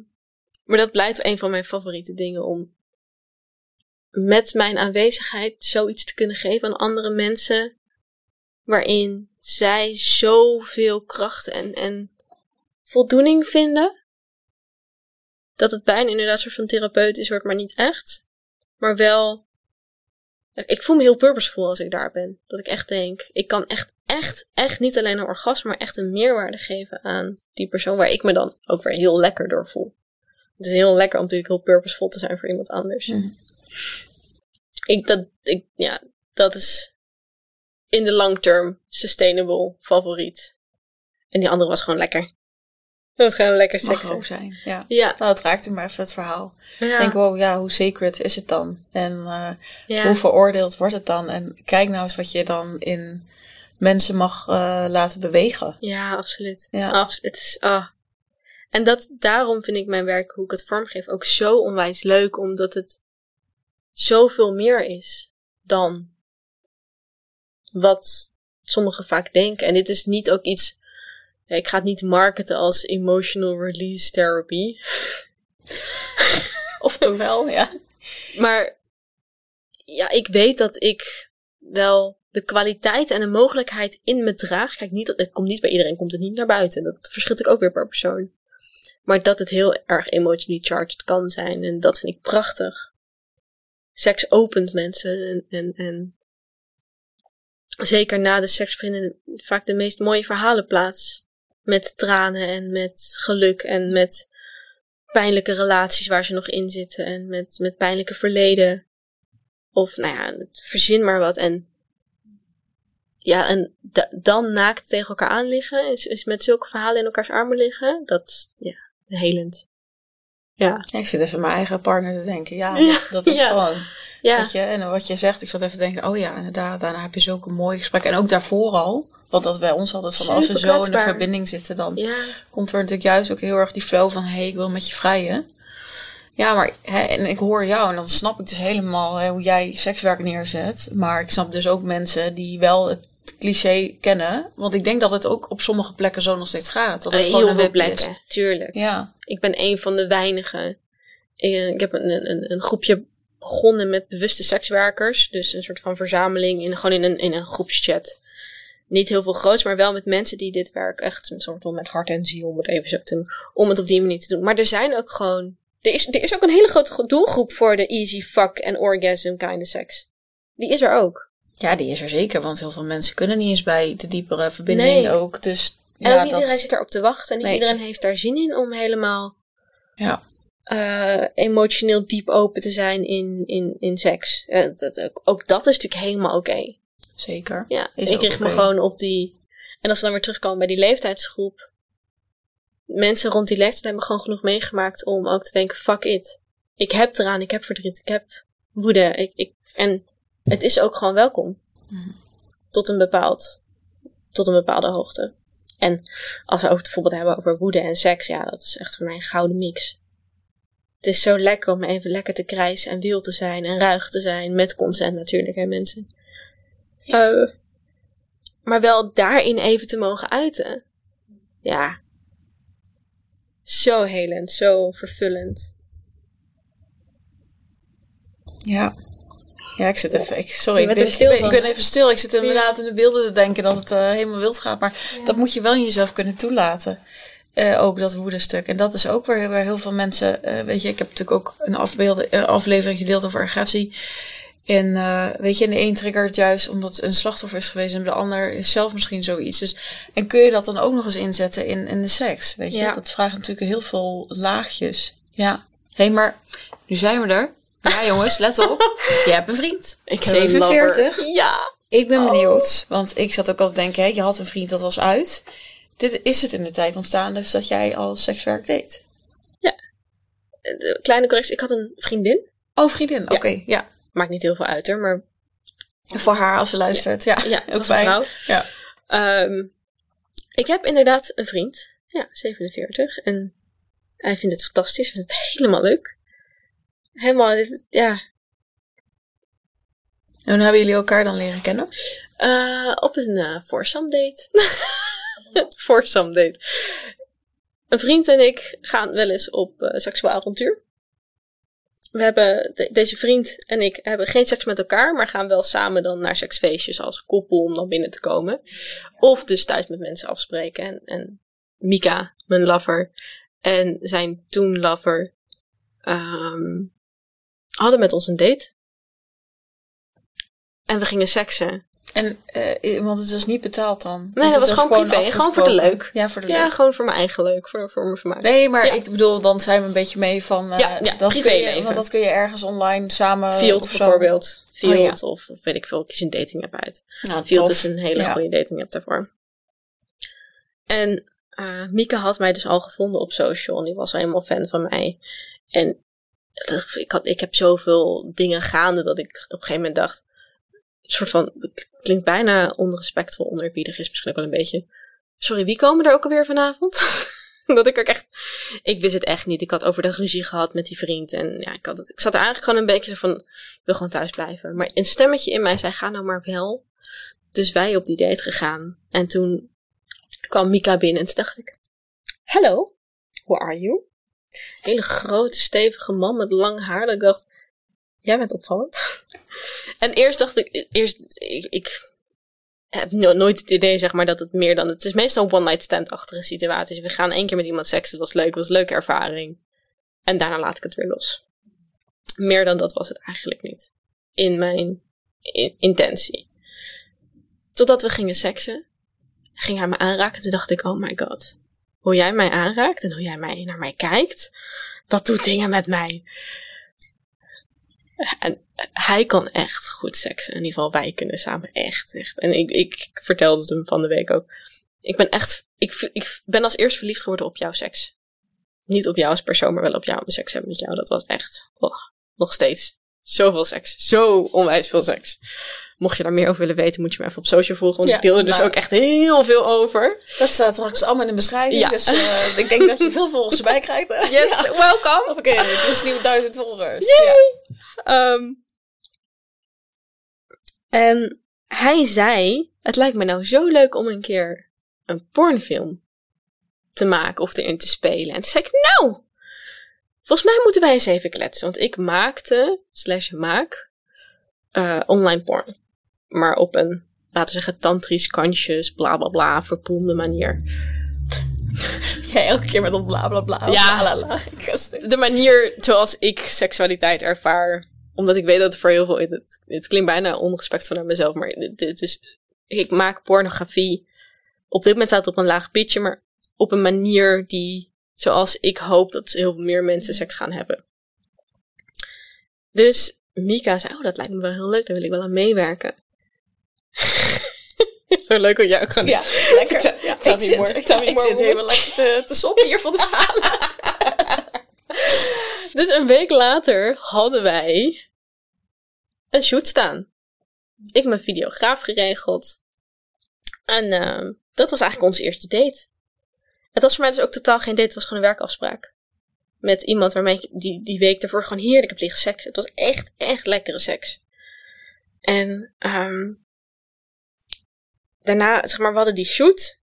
maar dat blijft een van mijn favoriete dingen om met mijn aanwezigheid zoiets te kunnen geven aan andere mensen. Waarin zij zoveel kracht en, en voldoening vinden. Dat het bijna inderdaad een soort van therapeutisch wordt, maar niet echt. Maar wel ik voel me heel purposeful als ik daar ben. Dat ik echt denk, ik kan echt, echt, echt niet alleen een orgasme, maar echt een meerwaarde geven aan die persoon waar ik me dan ook weer heel lekker door voel. Het is heel lekker om natuurlijk heel purposeful te zijn voor iemand anders. Mhm. Ik, dat, ik, ja, dat is in de long term sustainable favoriet. En die andere was gewoon lekker. Dat was gewoon lekker seks. ook zijn, ja. Ja, Nou, het raakte me even het verhaal. Ik ja, denk, wow, ja, hoe sacred is het dan? En eh, ja. hoe veroordeeld wordt het dan? En kijk nou eens wat je dan in mensen mag eh, laten bewegen. Ja, absoluut. Ja. Abs- het is, ah. En dat, daarom vind ik mijn werk, hoe ik het vormgeef, ook zo onwijs leuk. Omdat het zoveel meer is dan wat sommigen vaak denken. En dit is niet ook iets, ik ga het niet marketen als emotional release therapy. Of toch wel, ja. Maar ja, ik weet dat ik wel de kwaliteit en de mogelijkheid in me draag. Kijk, niet, het komt niet bij iedereen, komt het niet naar buiten. Dat verschilt ook weer per persoon. Maar dat het heel erg emotionally charged kan zijn. En dat vind ik prachtig. Seks opent mensen. En, en, en zeker na de seks vinden vaak de meest mooie verhalen plaats. Met tranen en met geluk en met pijnlijke relaties waar ze nog in zitten. En met, met pijnlijke verleden. Of nou ja, verzin maar wat. En ja, en da- dan naakt tegen elkaar aan liggen. Is, is met zulke verhalen in elkaars armen liggen. Dat, ja, helend. Ja. Ja, Ik zit even mijn eigen partner te denken. Ja, Ja, dat is ja. gewoon. Ja. Weet je, en wat je zegt, ik zat even te denken, oh ja, inderdaad, daarna heb je zulke mooie gesprekken. En ook daarvoor al, want dat bij ons altijd van, als we zo in de verbinding zitten, dan komt er natuurlijk juist ook heel erg die flow van, hé, hey, ik wil met je vrijen. Ja, maar, hè, en ik hoor jou en dan snap ik dus helemaal hè, hoe jij sekswerk neerzet. Maar ik snap dus ook mensen die wel het cliché kennen. Want ik denk dat het ook op sommige plekken zo nog steeds gaat. Dat het gewoon Heel veel is. plekken, tuurlijk. Ja, Ik ben een van de weinigen. Ik, ik heb een, een, een groepje begonnen met bewuste sekswerkers. Dus een soort van verzameling in, gewoon in een, in een groepschat. Niet heel veel groots, maar wel met mensen die dit werk echt een soort van met hart en ziel, om het even zo te om het op die manier te doen. Maar er zijn ook gewoon, er is, er is ook een hele grote doelgroep voor de easy fuck en orgasm kind of seks. Die is er ook. Ja, die is er zeker. Want heel veel mensen kunnen niet eens bij de diepere verbinding Nee. ook. Dus En ja, ook niet dat- iedereen zit erop te wachten en niet Nee. iedereen heeft daar zin in om helemaal Ja. eh, emotioneel diep open te zijn in, in, in seks. Eh, dat, ook, ook dat is natuurlijk helemaal oké. Zeker. Ja, Is ik richt me gewoon op die. En als we dan weer terugkomen bij die leeftijdsgroep. Mensen rond die leeftijd hebben gewoon genoeg meegemaakt om ook te denken: fuck it. Ik heb eraan, ik heb verdriet, ik heb woede. Ik, ik, en het is ook gewoon welkom. Mhm. Tot een bepaald. Tot een bepaalde hoogte. En als we ook bijvoorbeeld hebben over woede en seks, ja, dat is echt voor mij een gouden mix. Het is zo lekker om even lekker te krijsen en wild te zijn en ruig te zijn. Met consent natuurlijk, hè mensen. Eh, maar wel daarin even te mogen uiten. Ja. Zo helend, zo vervullend. Ja. Ja, ik zit even. Ik, sorry, ik, ben, stil ik, ben, van. ik ben even stil. Ik zit inderdaad in de beelden te denken dat het eh, helemaal wild gaat. Maar dat moet je wel in jezelf kunnen toelaten. Eh, ook dat woedestuk. En dat is ook waar, waar heel veel mensen. eh, weet je, ik heb natuurlijk ook een afbeelde, eh, aflevering gedeeld over agressie. En weet je, en de een triggert juist omdat een slachtoffer is geweest. En de ander is zelf misschien zoiets. Dus, en kun je dat dan ook nog eens inzetten in, in de seks? Weet je, Ja. dat vraagt natuurlijk heel veel laagjes. Ja. Hé, hey, maar nu zijn we er. Ja, jongens, let op. Je hebt een vriend. Ik heb een 47. lover. Ja. Ik ben Oh. benieuwd, want ik zat ook al te denken, hè, je had een vriend dat was uit. Dit is het in de tijd ontstaan, dus dat jij al sekswerk deed. De kleine correctie, ik had een vriendin. Oh, vriendin, oké, ja. Maakt niet heel veel uit hoor, maar Voor haar als ze luistert, ja. ja, het ook fijn. vrouw. Ja. Ehm, ik heb inderdaad een vriend. Ja, 47. En hij vindt het fantastisch. Vindt het helemaal leuk. Helemaal, dit- ja. En hoe hebben jullie elkaar dan leren kennen? Eh, op een eh foursome date. foursome date. Een vriend en ik gaan wel eens op eh seksueel avontuur. We hebben, de- deze vriend en ik hebben geen seks met elkaar, maar gaan wel samen dan naar seksfeestjes als koppel om dan binnen te komen. Of dus thuis met mensen afspreken. En, en Mika, mijn lover, en zijn toen lover, ehm, hadden met ons een date. En we gingen seksen. En, eh, want het was niet betaald dan. Nee, Want dat was gewoon privé, gewoon voor de leuk. Ja, voor de Ja, leuk. gewoon voor mijn eigen leuk, voor, voor mijn vermaak. Nee, maar Ja. ik bedoel, dan zijn we een beetje mee van... eh, Ja, ja, dat je, privéleven. Want dat kun je ergens online samen... Field bijvoorbeeld. Field Oh, ja. of, weet ik veel, kies een dating app uit. Nou, Field tof. is een hele Ja. goede dating app daarvoor. En eh Mieke had mij dus al gevonden op social en die was al helemaal fan van mij. En ik, had, ik heb zoveel dingen gaande dat ik op een gegeven moment dacht, een soort van, het klinkt bijna onrespectvol, onerbiedig is misschien ook wel een beetje. Sorry, wie komen er ook alweer vanavond? dat ik ook echt, ik wist het echt niet. Ik had over de ruzie gehad met die vriend en ja, ik, had ik zat er eigenlijk gewoon een beetje van, ik wil gewoon thuis blijven. Maar een stemmetje in mij zei, ga nou maar wel. Dus wij op die date gegaan. En toen kwam Mika binnen en toen dacht ik, hello, who are you? Hele grote, stevige man met lang haar. Dat ik dacht, jij bent opvallend. en eerst dacht ik, eerst, ik, ik heb no- nooit het idee, zeg maar, dat het meer dan, het is meestal one-night stand-achtige situaties. We gaan één keer met iemand seks, het was leuk, het was een leuke ervaring. En daarna laat ik het weer los. Meer dan dat was het eigenlijk niet. In mijn in- intentie. Totdat we gingen seksen, ging hij me aanraken. En toen dacht ik, oh my god. Hoe jij mij aanraakt en hoe jij mij, naar mij kijkt, dat doet dingen met mij. En hij kan echt goed seksen. In ieder geval, wij kunnen samen echt, echt. En ik, ik vertelde het hem van de week ook. Ik ben echt, ik, ik ben als eerst verliefd geworden op jouw seks. Niet op jou als persoon, maar wel op jou om seks hebben met jou. Dat was echt, oh, nog steeds. Zoveel seks. Zo onwijs veel seks. Mocht je daar meer over willen weten, moet je me even op social volgen. Want Ja, ik deel er dus nou. ook echt heel veel over. Dat staat straks allemaal in de beschrijving. Ja. Dus eh, ik denk dat je veel volgers erbij krijgt. Yes, Ja. welcome. Oké, is nieuw duizend volgers. Ehm, en hij zei: Het lijkt me nou zo leuk om een keer een pornfilm te maken of erin te spelen. En toen zei ik: Nou, volgens mij moeten wij eens even kletsen. Want ik maakte, slash maak, eh, online porn. Maar op een, laten we zeggen, tantrisch, kansjes, bla bla bla, verpoelde manier. Jij elke keer met dat bla bla bla. Ja. bla, ga stuk. de manier zoals ik seksualiteit ervaar. Omdat ik weet dat het voor heel veel. Het, het klinkt bijna onrespectvol naar mezelf, maar dit, dit is. Ik maak pornografie. Op dit moment staat het op een laag pitje, maar op een manier die Zoals ik hoop dat heel veel meer mensen seks gaan hebben. Dus Mika zei, oh, dat lijkt me wel heel leuk, daar wil ik wel aan meewerken. Zo leuk om jou gewoon... Ja, lekker. Ja, ik zit, more, ik, zit helemaal lekker te, te soppen hier van de verhalen. Dus een week later hadden wij een shoot staan. Ik heb mijn videograaf geregeld. En eh, dat was eigenlijk onze eerste date. Het was voor mij dus ook totaal geen date, het was gewoon een werkafspraak. Met iemand waarmee ik die, die week ervoor gewoon heerlijk heb liggen seks. Het was echt, echt lekkere seks. En ehm, daarna, zeg maar, we hadden die shoot.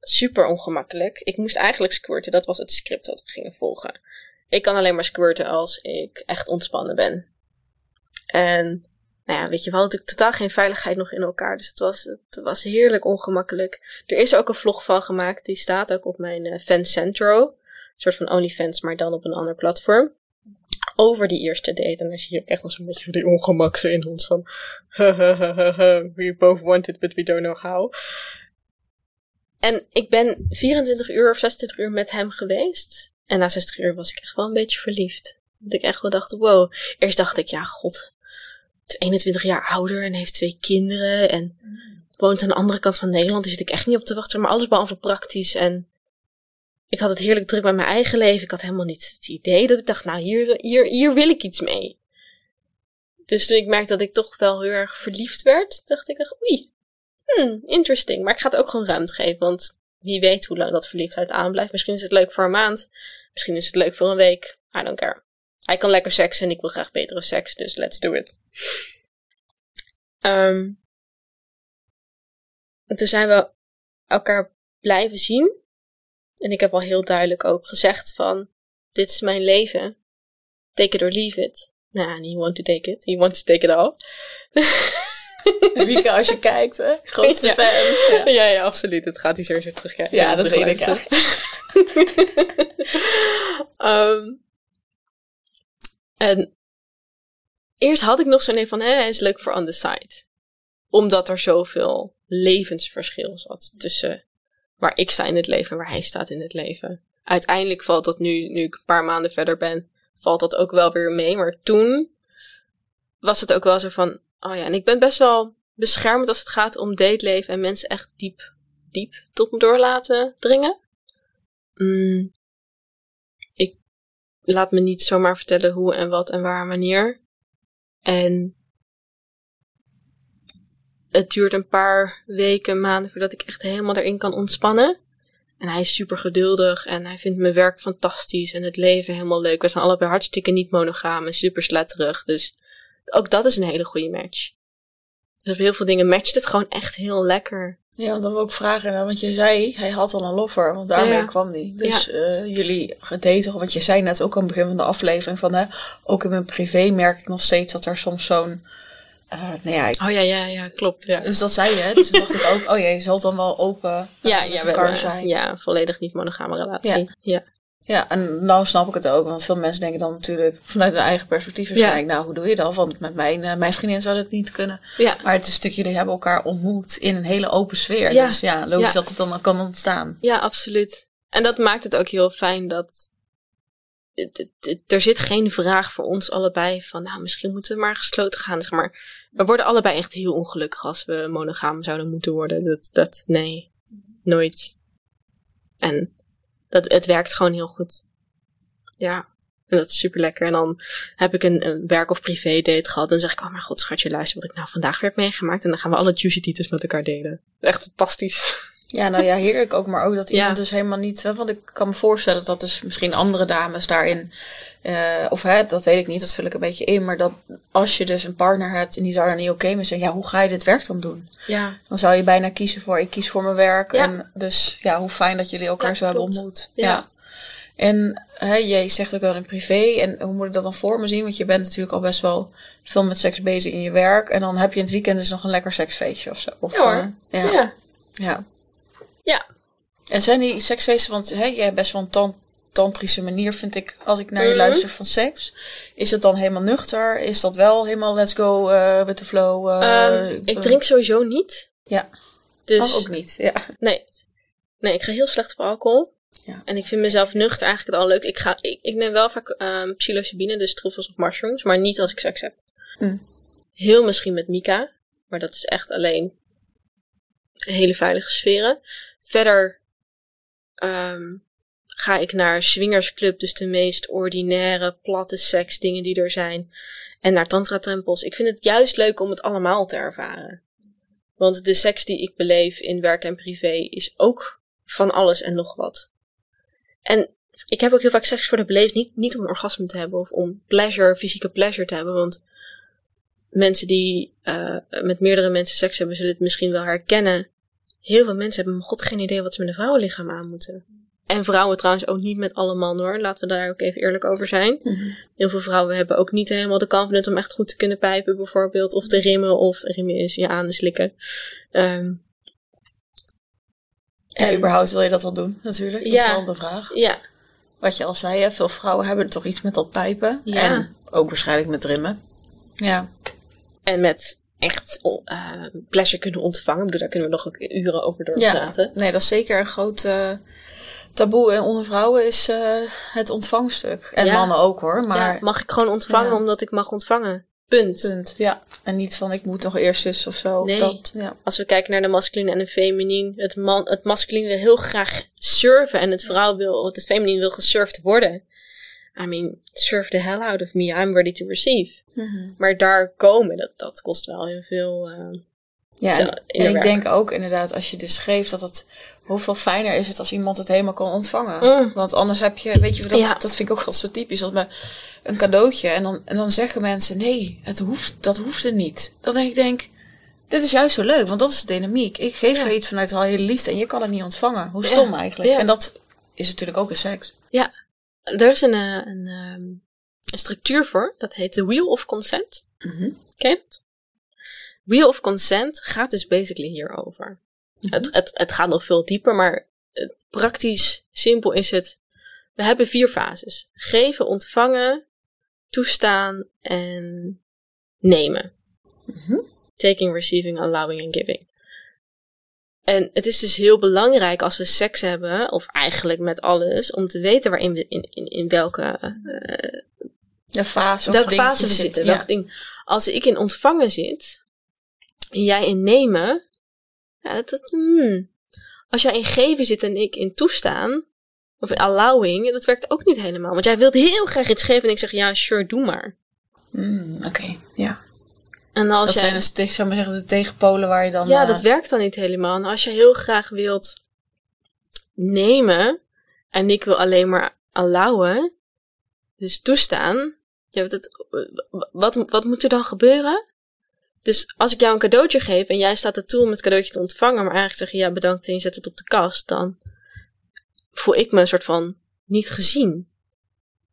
Super ongemakkelijk. Ik moest eigenlijk squirten, dat was het script dat we gingen volgen. Ik kan alleen maar squirten als ik echt ontspannen ben. En nou ja, weet je, we hadden natuurlijk totaal geen veiligheid nog in elkaar. Dus het was, het was heerlijk ongemakkelijk. Er is ook een vlog van gemaakt. Die staat ook op mijn eh Fancentro. Een soort van OnlyFans, maar dan op een ander platform. Over die eerste date. En dan zie je echt nog zo'n beetje die ongemak in ons van... we both want it, but we don't know how. En ik ben 24 uur of 26 uur met hem geweest. En na 60 uur was ik echt wel een beetje verliefd. Dat ik echt wel dacht, wow. Eerst dacht ik, ja, god. Het is 21 jaar ouder en heeft twee kinderen. En woont aan de andere kant van Nederland. Daar zit ik echt niet op te wachten. Maar alles behalve praktisch. En ik had het heerlijk druk met mijn eigen leven. Ik had helemaal niet het idee dat ik dacht, nou, hier, hier, hier wil ik iets mee. Dus toen ik merkte dat ik toch wel heel erg verliefd werd, dacht ik oei, hmm, interesting. Maar ik ga het ook gewoon ruimte geven, want wie weet hoe lang dat verliefdheid aanblijft. Misschien is het leuk voor een maand. Misschien is het leuk voor een week. I don't care. Hij kan lekker seks en ik wil graag betere seks, dus let's do it. Ehm, en toen zijn we elkaar blijven zien. En ik heb al heel duidelijk ook gezegd van, dit is mijn leven. Take it or leave it. Nou, and he want to take it. He wants to take it all. Wieke, als je kijkt, hè? Grootste Ja. fan. Ja, Ja, ja, absoluut. Het gaat hij sowieso terugkijken. ja dat weet ik. Ja. En eerst had ik nog zo'n idee van, hij is leuk voor on the side. Omdat er zoveel levensverschil zat tussen waar ik sta in het leven en waar hij staat in het leven. Uiteindelijk valt dat nu, nu ik een paar maanden verder ben, valt dat ook wel weer mee. Maar toen was het ook wel zo van, oh ja, en ik ben best wel beschermend als het gaat om dateleven en mensen echt diep, diep tot me door laten dringen. Mm, laat me niet zomaar vertellen hoe en wat en waar en wanneer. En het duurt een paar weken, maanden voordat ik echt helemaal erin kan ontspannen. En hij is super geduldig en hij vindt mijn werk fantastisch en het leven helemaal leuk. We zijn allebei hartstikke niet monogaam en super sletterig. Dus ook dat is een hele goede match. Dus op heel veel dingen matcht het gewoon echt heel lekker. Ja, dan wil ik ook vragen, nou, want je zei, hij had al een lover, want daarmee Ja. kwam die. Dus eh, jullie daten, want je zei net ook aan het begin van de aflevering van, hè, ook in mijn privé merk ik nog steeds dat er soms zo'n, eh nou ja, ik- Oh ja, ja, ja, klopt. Ja, dus dat zei je, dus toen dacht ik ook, oh ja, je zult dan wel open eh, ja, met ja, we elkaar zijn. ja, volledig niet monogame relatie. Ja. Ja, en nou snap ik het ook, want veel mensen denken dan natuurlijk vanuit hun eigen perspectief waarschijnlijk, nou, hoe doe je dat? Want met mijn, eh, mijn vriendin zou dat niet kunnen. Ja. Maar het is een stuk, jullie hebben elkaar ontmoet in een hele open sfeer. Ja. Dus ja, logisch Ja. dat het dan kan ontstaan. Ja, absoluut. En dat maakt het ook heel fijn dat. Er zit geen vraag voor ons allebei van, nou, misschien moeten we maar gesloten gaan. Zeg maar. We worden allebei echt heel ongelukkig als we monogaam zouden moeten worden. Dat, dat nee, nooit. En dat, het werkt gewoon heel goed. Ja, en dat is super lekker. En dan heb ik een, een werk- of privé date gehad. En dan zeg ik, oh mijn god, schatje, luister wat ik nou vandaag weer heb meegemaakt. En dan gaan we alle juicy details met elkaar delen. Echt fantastisch. Ja, nou ja, heerlijk ook. Maar ook dat Ja. iemand dus helemaal niet... Want ik kan me voorstellen dat dus misschien andere dames daarin... eh, of hè, dat weet ik niet, dat vul ik een beetje in. Maar dat als je dus een partner hebt en die zou daar niet oké mee zijn... Ja, hoe ga je dit werk dan doen? Ja, Dan zou je bijna kiezen voor, ik kies voor mijn werk. Ja. En dus ja, hoe fijn dat jullie elkaar Ja, zo hebben ontmoet. Ja. En hè, jij zegt ook wel in privé. En hoe moet ik dat dan voor me zien? Want je bent natuurlijk al best wel veel met seks bezig in je werk. En dan heb je in het weekend dus nog een lekker seksfeestje of zo. Of, Ja, hoor. eh, ja. ja. ja. Ja. En zijn die seksfeesten, want hè, jij hebt best wel een tan- tantrische manier, vind ik, als ik naar je Mhm. luister van seks. Is het dan helemaal nuchter? Is dat wel helemaal let's go eh with the flow? eh, Ehm, ik drink sowieso niet. Ja. Dus Oh, ook niet. Ja. nee. Nee, ik ga heel slecht op alcohol. Ja. En ik vind mezelf nuchter eigenlijk het al leuk. Ik, ga, ik, ik neem wel vaak ehm psilocybine, dus truffels of mushrooms, maar niet als ik seks heb. Hm. Heel misschien met Mika, maar dat is echt alleen hele veilige sferen. Verder ehm, ga ik naar swingersclub, dus de meest ordinaire, platte seks dingen die er zijn. En naar tantra-tempels. Ik vind het juist leuk om het allemaal te ervaren. Want de seks die ik beleef in werk en privé is ook van alles en nog wat. En ik heb ook heel vaak seks voor de beleefd. Niet, niet om een orgasme te hebben of om pleasure, fysieke pleasure te hebben. Want mensen die uh, met meerdere mensen seks hebben, zullen het misschien wel herkennen. Heel veel mensen hebben, god, geen idee wat ze met een vrouwenlichaam aan moeten. En vrouwen trouwens ook niet met alle mannen hoor. Laten we daar ook even eerlijk over zijn. Mhm. Heel veel vrouwen hebben ook niet helemaal de confidence om echt goed te kunnen pijpen, bijvoorbeeld. Of te rimmen, of rimmen is je aan te slikken. Um, Ja, en, überhaupt wil je dat wel doen, natuurlijk. Dat Ja. is wel de vraag. ja, Wat je al zei, hè, veel vrouwen hebben toch iets met dat pijpen. Ja. En ook waarschijnlijk met rimmen. Ja. en met echt uh, pleasure kunnen ontvangen. Ik bedoel, daar kunnen we nog ook uren over door ja. praten. Nee, dat is zeker een groot eh, taboe en onder vrouwen is eh, het ontvangstuk. En Ja. mannen ook hoor, maar... Ja, mag ik gewoon ontvangen omdat ik mag ontvangen? Punt. Punt. Ja. En niet van ik moet nog eerst eens of zo. Nee. Dat, ja. Als we kijken naar de masculine en de feminine. Het, man, het masculine wil heel graag surfen. En het vrouw wil, het feminine wil gesurfd worden. I mean, surf the hell out of me. I'm ready to receive. Mhm. Maar daar komen, dat, dat kost wel heel veel. eh, Ja, Zo, en, en ik denk ook inderdaad, als je dus schreef, dat het hoeveel fijner is het als iemand het helemaal kan ontvangen. Mm. Want anders heb je, weet je, dat, Ja. dat vind ik ook wel zo typisch. Als bij een cadeautje en dan, en dan zeggen mensen, nee, het hoeft, dat hoeft er niet. Dan denk ik, denk, dit is juist zo leuk, want dat is de dynamiek. Ik geef Ja. je iets vanuit al hele liefde en je kan het niet ontvangen. Hoe stom Ja. eigenlijk. Ja. En dat is natuurlijk ook een seks. Er is een, eh, een, ehm, een structuur voor. Dat heet de Wheel of Consent. Mhm. Ken je het? Wheel of Consent gaat dus basically hierover. Mhm. Het, het, het gaat nog veel dieper, maar eh, praktisch simpel is het. We hebben vier fases: geven, ontvangen, toestaan en nemen. Mhm. Taking, receiving, allowing en giving. En het is dus heel belangrijk als we seks hebben, of eigenlijk met alles, om te weten waarin we in, in, in welke eh, De fase of welke fase we zit, zitten. ja. Ding. Als ik in ontvangen zit en jij in nemen, ja, dat, dat, hmm. als jij in geven zit en ik in toestaan, of in allowing, dat werkt ook niet helemaal. Want jij wilt heel graag iets geven en ik zeg ja, sure, doe maar. Mm, Oké, ja. En als Dat jij, zijn dus, ik zou maar zeggen, de tegenpolen waar je dan... ja, eh, dat werkt dan niet helemaal. En als je heel graag wilt nemen en ik wil alleen maar allowen, dus toestaan, ja, wat, wat, wat moet er dan gebeuren? Dus als ik jou een cadeautje geef en jij staat er toe om het cadeautje te ontvangen, maar eigenlijk zeg je ja bedankt en je zet het op de kast, dan voel ik me een soort van niet gezien.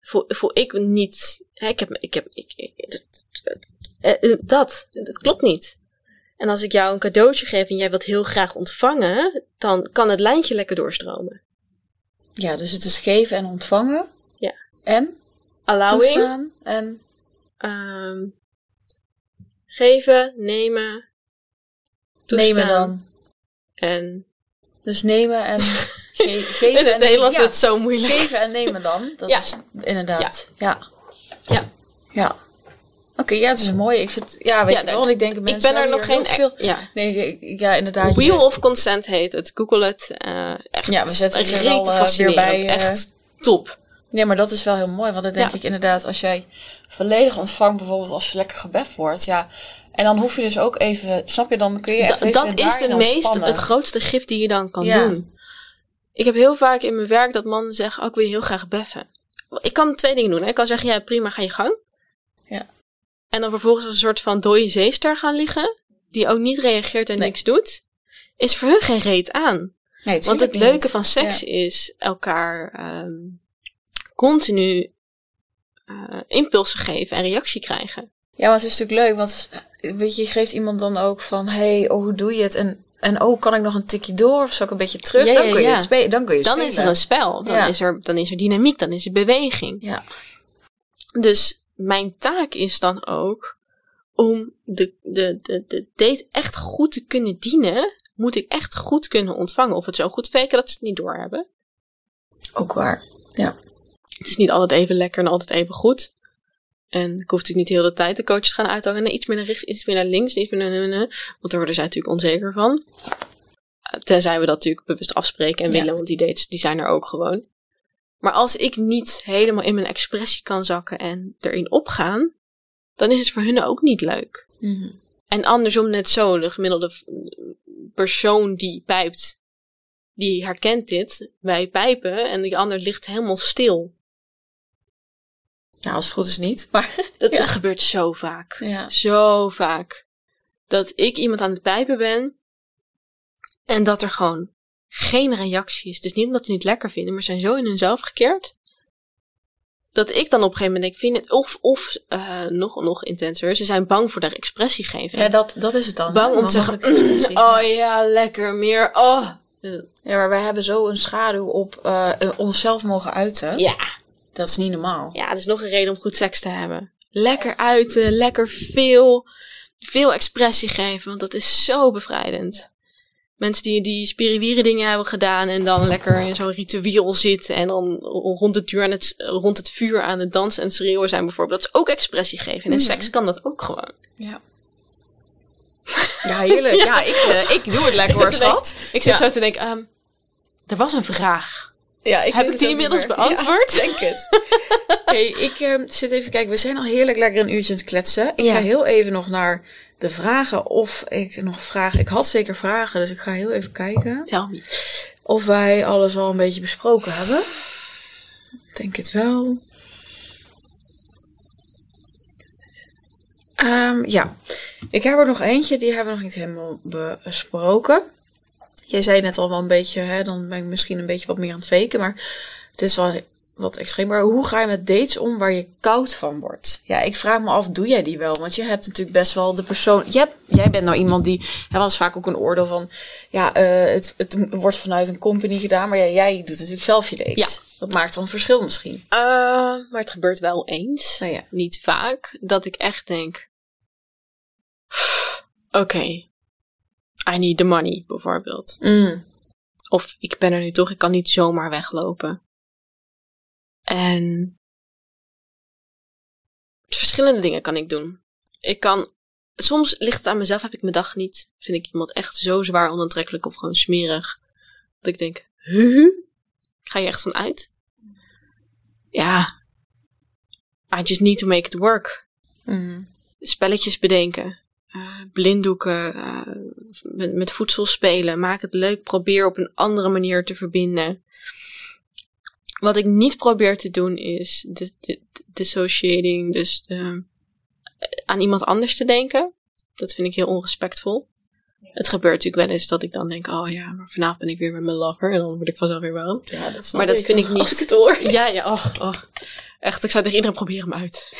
Voel, voel ik me niet, hè, ik heb, ik heb, ik, ik- dat, eh, dat, dat klopt niet. En als ik jou een cadeautje geef en jij wilt heel graag ontvangen, dan kan het lijntje lekker doorstromen. Ja, dus het is geven en ontvangen. Ja. En Allowing, toestaan en... ehm, geven, nemen, toestaan Nemen dan. en... Dus nemen en ge- In geven het en Nederlands ja, is het zo moeilijk. Geven en nemen dan. Dat Ja. is inderdaad. Ja. Ja. Ja. Oké, ja, het is mooi. Ik zit, ja, weet Ja, je wel, nee, want ik denk Ik mensen ben er nog geen... heel veel. Ja. Nee, ik- ja, inderdaad. Wheel je- of Consent heet het. Google het. eh, echt. Ja, we zetten het er rete wel, eh, weer bij, eh, Echt top. Ja, maar dat is wel heel mooi. Want dan denk Ja. ik inderdaad, als jij volledig ontvangt, bijvoorbeeld als je lekker gebeft wordt, ja. En dan hoef je dus ook even, snap je, dan kun je echt Da- even dat is de meest, het grootste gift die je dan kan Ja. doen. Ik heb heel vaak in mijn werk dat mannen zeggen, oh, ik wil je heel graag beffen. Ik kan twee dingen doen. hè. Ik kan zeggen, ja prima, ga je gang. En dan vervolgens als een soort van dode zeester gaan liggen, die ook niet reageert en Nee. niks doet, is voor hun geen reet aan. Nee, Want het niet. leuke van seks Ja. is elkaar ehm, continu eh, impulsen geven en reactie krijgen. Ja, maar het is natuurlijk leuk, want weet je, je geeft iemand dan ook van, hey, oh, hoe doe je het? En, en oh, kan ik nog een tikje door of zal ik een beetje terug? Ja, dan ja, kun je ja. het spelen. Dan kun je Dan is er een spel, dan, is er, dan is er dynamiek, dan is er beweging. Ja. Dus mijn taak is dan ook om de, de, de, de date echt goed te kunnen dienen, moet ik echt goed kunnen ontvangen. Of het zo goed faken dat ze het niet doorhebben. Ook waar. Ja. Het is niet altijd even lekker en altijd even goed. En ik hoef natuurlijk niet heel de tijd de coaches te gaan uitdagen. Nee, iets meer naar rechts, iets meer naar links, iets meer naar... Want daar worden zij natuurlijk onzeker van. Tenzij we dat natuurlijk bewust afspreken en Ja. willen, want die dates die zijn er ook gewoon. Maar als ik niet helemaal in mijn expressie kan zakken en erin opgaan, dan is het voor hun ook niet leuk. Mhm. En andersom net zo, de gemiddelde persoon die pijpt, die herkent dit. Wij pijpen en die ander ligt helemaal stil. Nou, als het goed is niet. Maar Dat Ja. gebeurt zo vaak. ja. Zo vaak. Dat ik iemand aan het pijpen ben en dat er gewoon geen reactie is. Dus niet omdat ze het niet lekker vinden, maar zijn zo in hunzelf gekeerd. Dat ik dan op een gegeven moment denk, vind het of, of eh, nog, nog intenser. Ze zijn bang voor de expressie geven. ja, dat, dat is het dan. bang hè? om te zeggen. "Mm, oh ja, lekker, meer, oh. Ja, maar wij hebben zo een schaduw op eh, eh, onszelf mogen uiten. Ja, Dat is niet normaal. ja, dat is nog een reden om goed seks te hebben. Lekker uiten, lekker veel, veel expressie geven, want dat is zo bevrijdend. Mensen die, die spiriwire dingen hebben gedaan en dan lekker in zo'n ritueel zitten en dan rond het, vuur aan het, rond het vuur aan het dansen en schreeuwen zijn bijvoorbeeld. Dat is ook expressie geven. En in seks kan dat ook gewoon. Ja. Ja, heerlijk. Ja, ik, eh, ik doe het lekker hoor, schat. Ik zit Ja. zo te denken, ehm, er was een vraag. Ja, ik Heb ik die inmiddels beantwoord? Ja, denk het. hey, ik eh, zit even te kijken. We zijn al heerlijk lekker een uurtje aan het kletsen. Ik Ja. ga heel even nog naar de vragen of ik nog vragen... Ik had zeker vragen, dus ik ga heel even kijken. Tel me. Of wij alles al een beetje besproken hebben. Ik denk het wel. Ehm, ja, ik heb er nog eentje, die hebben we nog niet helemaal besproken. Jij zei net al wel een beetje, hè, dan ben ik misschien een beetje wat meer aan het faken, maar dit is wel wat extreem. Maar hoe ga je met dates om waar je koud van wordt? Ja, ik vraag me af, doe jij die wel? Want je hebt natuurlijk best wel de persoon. Jij, hebt- jij bent nou iemand die. Hè, was vaak ook een oordeel van. Ja, eh, het, het wordt vanuit een company gedaan, maar ja, jij doet natuurlijk zelf je dates. Ja. Dat maakt dan verschil misschien. Eh, maar het gebeurt wel eens. Nou ja. Niet vaak. Dat ik echt denk. Oké. I need the money, bijvoorbeeld. Mm. Of ik ben er nu toch, ik kan niet zomaar weglopen. En. Verschillende dingen kan ik doen. Ik kan. Soms ligt het aan mezelf, heb ik mijn dag niet. Vind ik iemand echt zo zwaar onaantrekkelijk of gewoon smerig. Dat ik denk, huh? Ik ga je echt van uit? Ja. I just need to make it work. Mm. Spelletjes bedenken. eh, blinddoeken. eh, met, met voedsel spelen. Maak het leuk. Probeer op een andere manier te verbinden. Wat ik niet probeer te doen is de, de, dissociating. Dus ehm, aan iemand anders te denken. Dat vind ik heel onrespectvol. Het gebeurt natuurlijk wel eens dat ik dan denk: oh ja, maar vanavond ben ik weer met mijn lover. En dan word ik vanzelf weer warm. Ja, dat Maar dat vind ik niet- Als ik het hoor. Ja, ja, oh, oh. Echt, ik zou tegen iedereen probeer hem uit.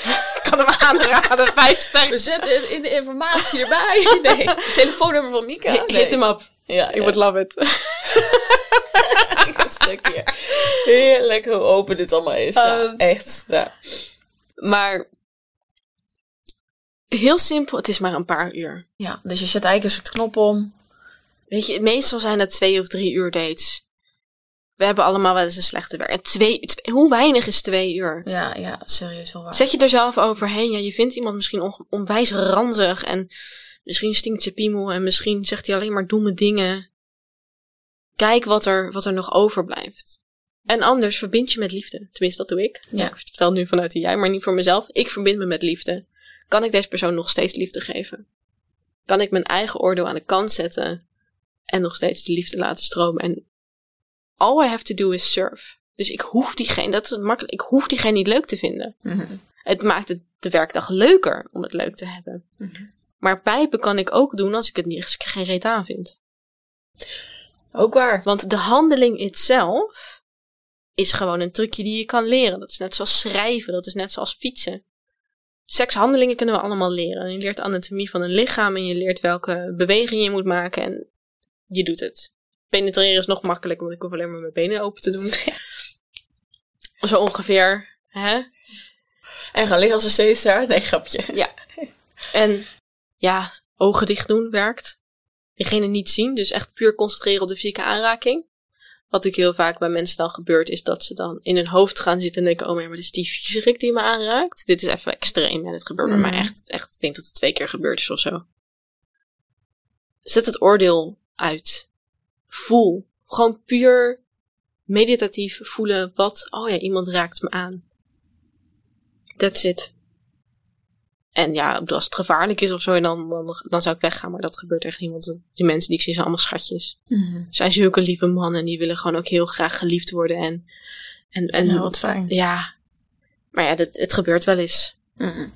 Ik hem aanraden, vijf sterren. We zetten het in de informatie erbij. Nee, het telefoonnummer van Mika. Hit, hit hem up. Ja, You would love it. een stukje. Heerlijk hoe open dit allemaal is. Ja, Ehm, echt. Ja. Maar heel simpel, het is maar een paar uur. ja, dus je zet eigenlijk een soort knop om. Weet je, meestal zijn het twee of drie uur dates. We hebben allemaal wel eens een slechte werk. En twee, twee- hoe weinig is twee uur? Ja, ja, serieus wel waar. Zet je er zelf overheen. Ja, je vindt iemand misschien on, onwijs ranzig. En misschien stinkt ze piemel. En misschien zegt hij alleen maar domme dingen. Kijk wat er, wat er nog overblijft. En anders verbind je met liefde. Tenminste, dat doe ik. Ja. Ik vertel nu vanuit de jij, maar niet voor mezelf. Ik verbind me met liefde. Kan ik deze persoon nog steeds liefde geven? Kan ik mijn eigen oordeel aan de kant zetten en nog steeds de liefde laten stromen? En all I have to do is serve. Dus ik hoef diegene, dat is het makkelijk, ik hoef diegene niet leuk te vinden. Mhm. Het maakt het de werkdag leuker om het leuk te hebben. Mhm. Maar pijpen kan ik ook doen als ik het niet, als ik geen reet aan vind. Ook waar. Want de handeling itself is gewoon een trucje die je kan leren. Dat is net zoals schrijven, dat is net zoals fietsen. Sekshandelingen kunnen we allemaal leren. Je leert anatomie van een lichaam en je leert welke bewegingen je moet maken en je doet het. Penetreren is nog makkelijker, want ik hoef alleen maar mijn benen open te doen. Zo ongeveer. Hè? En gaan liggen als een daar. Nee, grapje. En ja, ogen dicht doen werkt. Diegene niet zien, dus echt puur concentreren op de fysieke aanraking. Wat ook heel vaak bij mensen dan gebeurt, is dat ze dan in hun hoofd gaan zitten en denken: Oh, maar dit is die viezerik die me aanraakt. Dit is even extreem en het gebeurt bij mij Mhm. echt, echt. Ik denk dat het twee keer gebeurd is of zo. Zet het oordeel uit. Voel. Gewoon puur meditatief voelen wat, oh ja, iemand raakt me aan. That's it. En ja, als het gevaarlijk is of zo, dan, dan, dan zou ik weggaan. Maar dat gebeurt echt niet, want die mensen die ik zie zijn allemaal schatjes. Er zijn zulke lieve mannen en die willen gewoon ook heel graag geliefd worden. En, en, en Ja, wat fijn. ja. Maar ja, dat, het gebeurt wel eens. Mhm.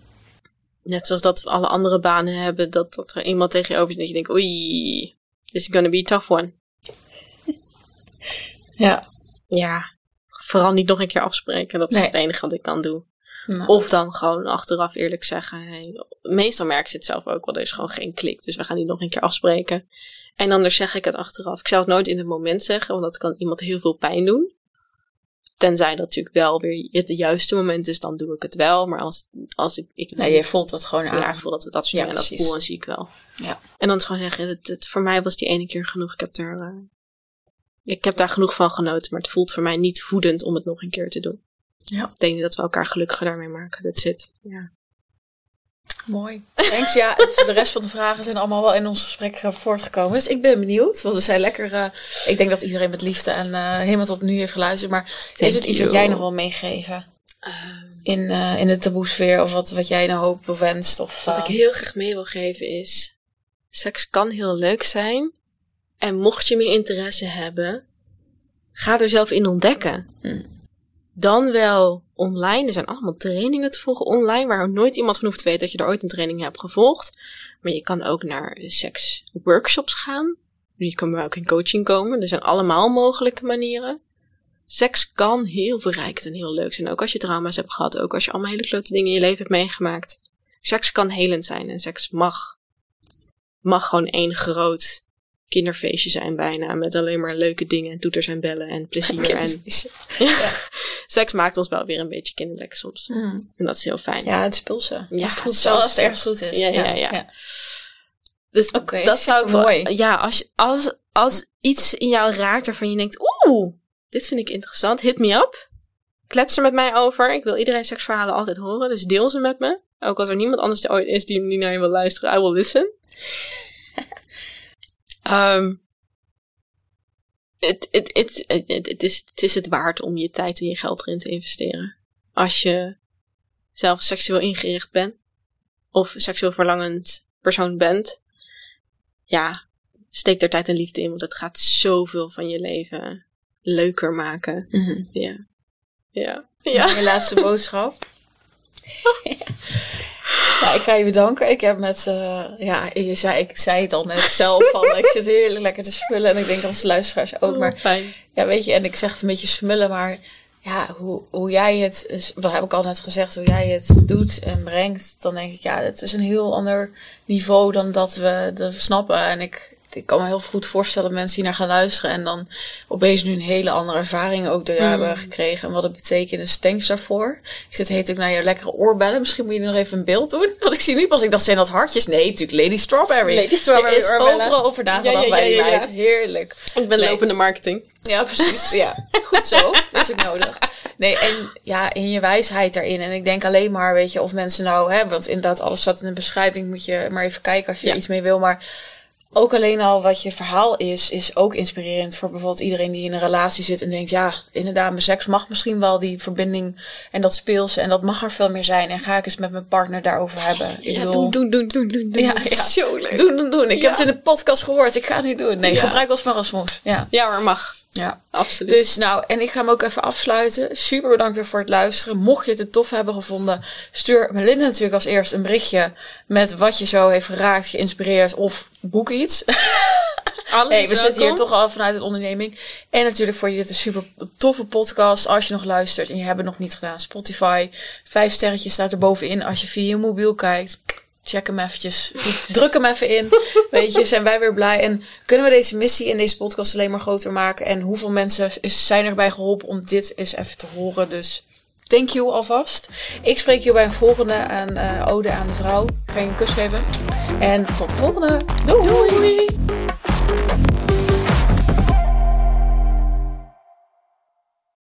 Net zoals dat we alle andere banen hebben, dat, dat er iemand tegen je over zit en dat je denkt, oei, this is gonna be a tough one. Ja. Ja, vooral niet nog een keer afspreken. Dat is Nee. het enige wat ik dan doe. Nou, Of dan gewoon achteraf eerlijk zeggen. Hey, meestal merk ze het zelf ook wel. Er is gewoon geen klik. Dus we gaan niet nog een keer afspreken. En anders zeg ik het achteraf. Ik zou het nooit in het moment zeggen. Want dat kan iemand heel veel pijn doen. Tenzij dat natuurlijk wel weer het juiste moment is. Dan doe ik het wel. Maar als, als ik... ik nee, je voelt dat gewoon aan. ja, ik voel dat dat soort Ja, dingen. Dat voel en zie ik wel. Ja. En dan is gewoon zeggen. Het, het, voor mij was die ene keer genoeg. Ik heb daar... ik heb daar genoeg van genoten. Maar het voelt voor mij niet voedend om het nog een keer te doen. Ja. Ik denk dat we elkaar gelukkiger daarmee maken. Dat zit. Ja. Mooi. Thanks. Ja, het- de rest van de vragen zijn allemaal wel in ons gesprek eh, voortgekomen. Dus ik ben benieuwd. Want we zijn lekker. eh, ik denk dat iedereen met liefde en eh, helemaal tot nu heeft geluisterd. Maar is het iets wat jij nog wil meegeven Ehm, in, eh, in de taboesfeer? Of wat, wat jij nou hoopt of wenst? Of, wat ik heel graag mee wil geven is: seks kan heel leuk zijn. En mocht je meer interesse hebben, ga er zelf in ontdekken. Hmm. Dan wel online. Er zijn allemaal trainingen te volgen online, waar nooit iemand van hoeft te weten dat je er ooit een training hebt gevolgd. Maar je kan ook naar seksworkshops gaan. Je kan ook in coaching komen. Er zijn allemaal mogelijke manieren. Seks kan heel verrijkt en heel leuk zijn. Ook als je trauma's hebt gehad. Ook als je allemaal hele klote dingen in je leven hebt meegemaakt. Seks kan helend zijn en seks mag. Mag gewoon één groot kinderfeestje zijn bijna. Met alleen maar leuke dingen en toeters en bellen en plezier. en seks maakt ons wel weer een beetje kinderlijk soms. Hmm. En dat is heel fijn. Ja, het speelt ze. Ja, als het goed wel als het erg goed is. Ja, ja, ja. Dus dat zou ik wel- supermooi. Ja, als, als, als iets in jou raakt waarvan je denkt, oeh, dit vind ik interessant, hit me up. Klets er met mij over. Ik wil iedereen seksverhalen altijd horen, dus deel ze met me. Ook als er niemand anders er ooit is die, die naar je wil luisteren, I will listen. Ehm, Het het- het- is het is het waard om je tijd en je geld erin te investeren. Als je zelf seksueel ingericht bent, of seksueel verlangend persoon bent, ja, steek er tijd en liefde in, want het gaat zoveel van je leven leuker maken. Mhm. Ja. Ja. Ja. Je laatste boodschap. Ja, ik ga je bedanken. Ik heb met, eh, ja, je zei, ik zei het al net zelf van, ik zit heerlijk lekker te spullen. En ik denk als luisteraars ook, maar fijn. ja, weet je, en ik zeg het een beetje smullen, maar ja, hoe, hoe jij het, wat heb ik al net gezegd, hoe jij het doet en brengt, dan denk ik, ja, het is een heel ander niveau dan dat we, dat we snappen. En ik, ik kan me heel goed voorstellen dat mensen hier naar gaan luisteren en dan opeens nu een hele andere ervaring ook door jou Mm. hebben gekregen en wat het betekent. Dus thanks daarvoor. Ik zit heet ook naar je lekkere oorbellen. Misschien moet je nog even een beeld doen. Want ik zie nu pas, ik dacht, zijn dat hartjes? Nee, natuurlijk Lady Strawberry. Lady Strawberry Er is oorbellen. overal over nagedacht Ja, ja, bij die meid. Heerlijk. Ik ben Nee. lopende marketing. Ja, precies. Ja, goed zo. Dat is ook nodig. Nee, en ja, in je wijsheid daarin. En ik denk alleen maar, weet je, of mensen nou, hè, want inderdaad, alles staat in de beschrijving. Moet je maar even kijken als je er iets mee wil. Maar ook alleen al wat je verhaal is, is ook inspirerend voor bijvoorbeeld iedereen die in een relatie zit en denkt, ja, inderdaad, mijn seks mag misschien wel die verbinding en dat speelse en dat mag er veel meer zijn. En ga ik eens met mijn partner daarover hebben. Ik Ja, bedoel, doen, doen, doen, doen, doen, doen. Ja. Zo leuk. doen, doen, doen. Ik Ja. heb het in de podcast gehoord. Ik ga het nu doen. Nee, Ja. gebruik ons maar als mos. Ja. Ja, maar mag. Ja. Absoluut. Dus nou, en ik ga hem ook even afsluiten. Super bedankt weer voor het luisteren. Mocht je het tof hebben gevonden, stuur Melinda natuurlijk als eerst een berichtje met wat je zo heeft geraakt, geïnspireerd of boek iets. Alles Hey, we zitten hier toch al vanuit het onderneming. En natuurlijk voor je dit een super toffe podcast. Als je nog luistert en je hebt het nog niet gedaan. Spotify. Vijf sterretjes staat er bovenin als je via je mobiel kijkt. Check hem eventjes. Druk hem even in. Weet je, zijn wij weer blij. En kunnen we deze missie en deze podcast alleen maar groter maken. En hoeveel mensen is, zijn erbij geholpen om dit eens even te horen. Dus thank you alvast. Ik spreek je bij een volgende aan eh, Ode aan de Vrouw. Ik ga je een kus geven. En tot de volgende. Doei.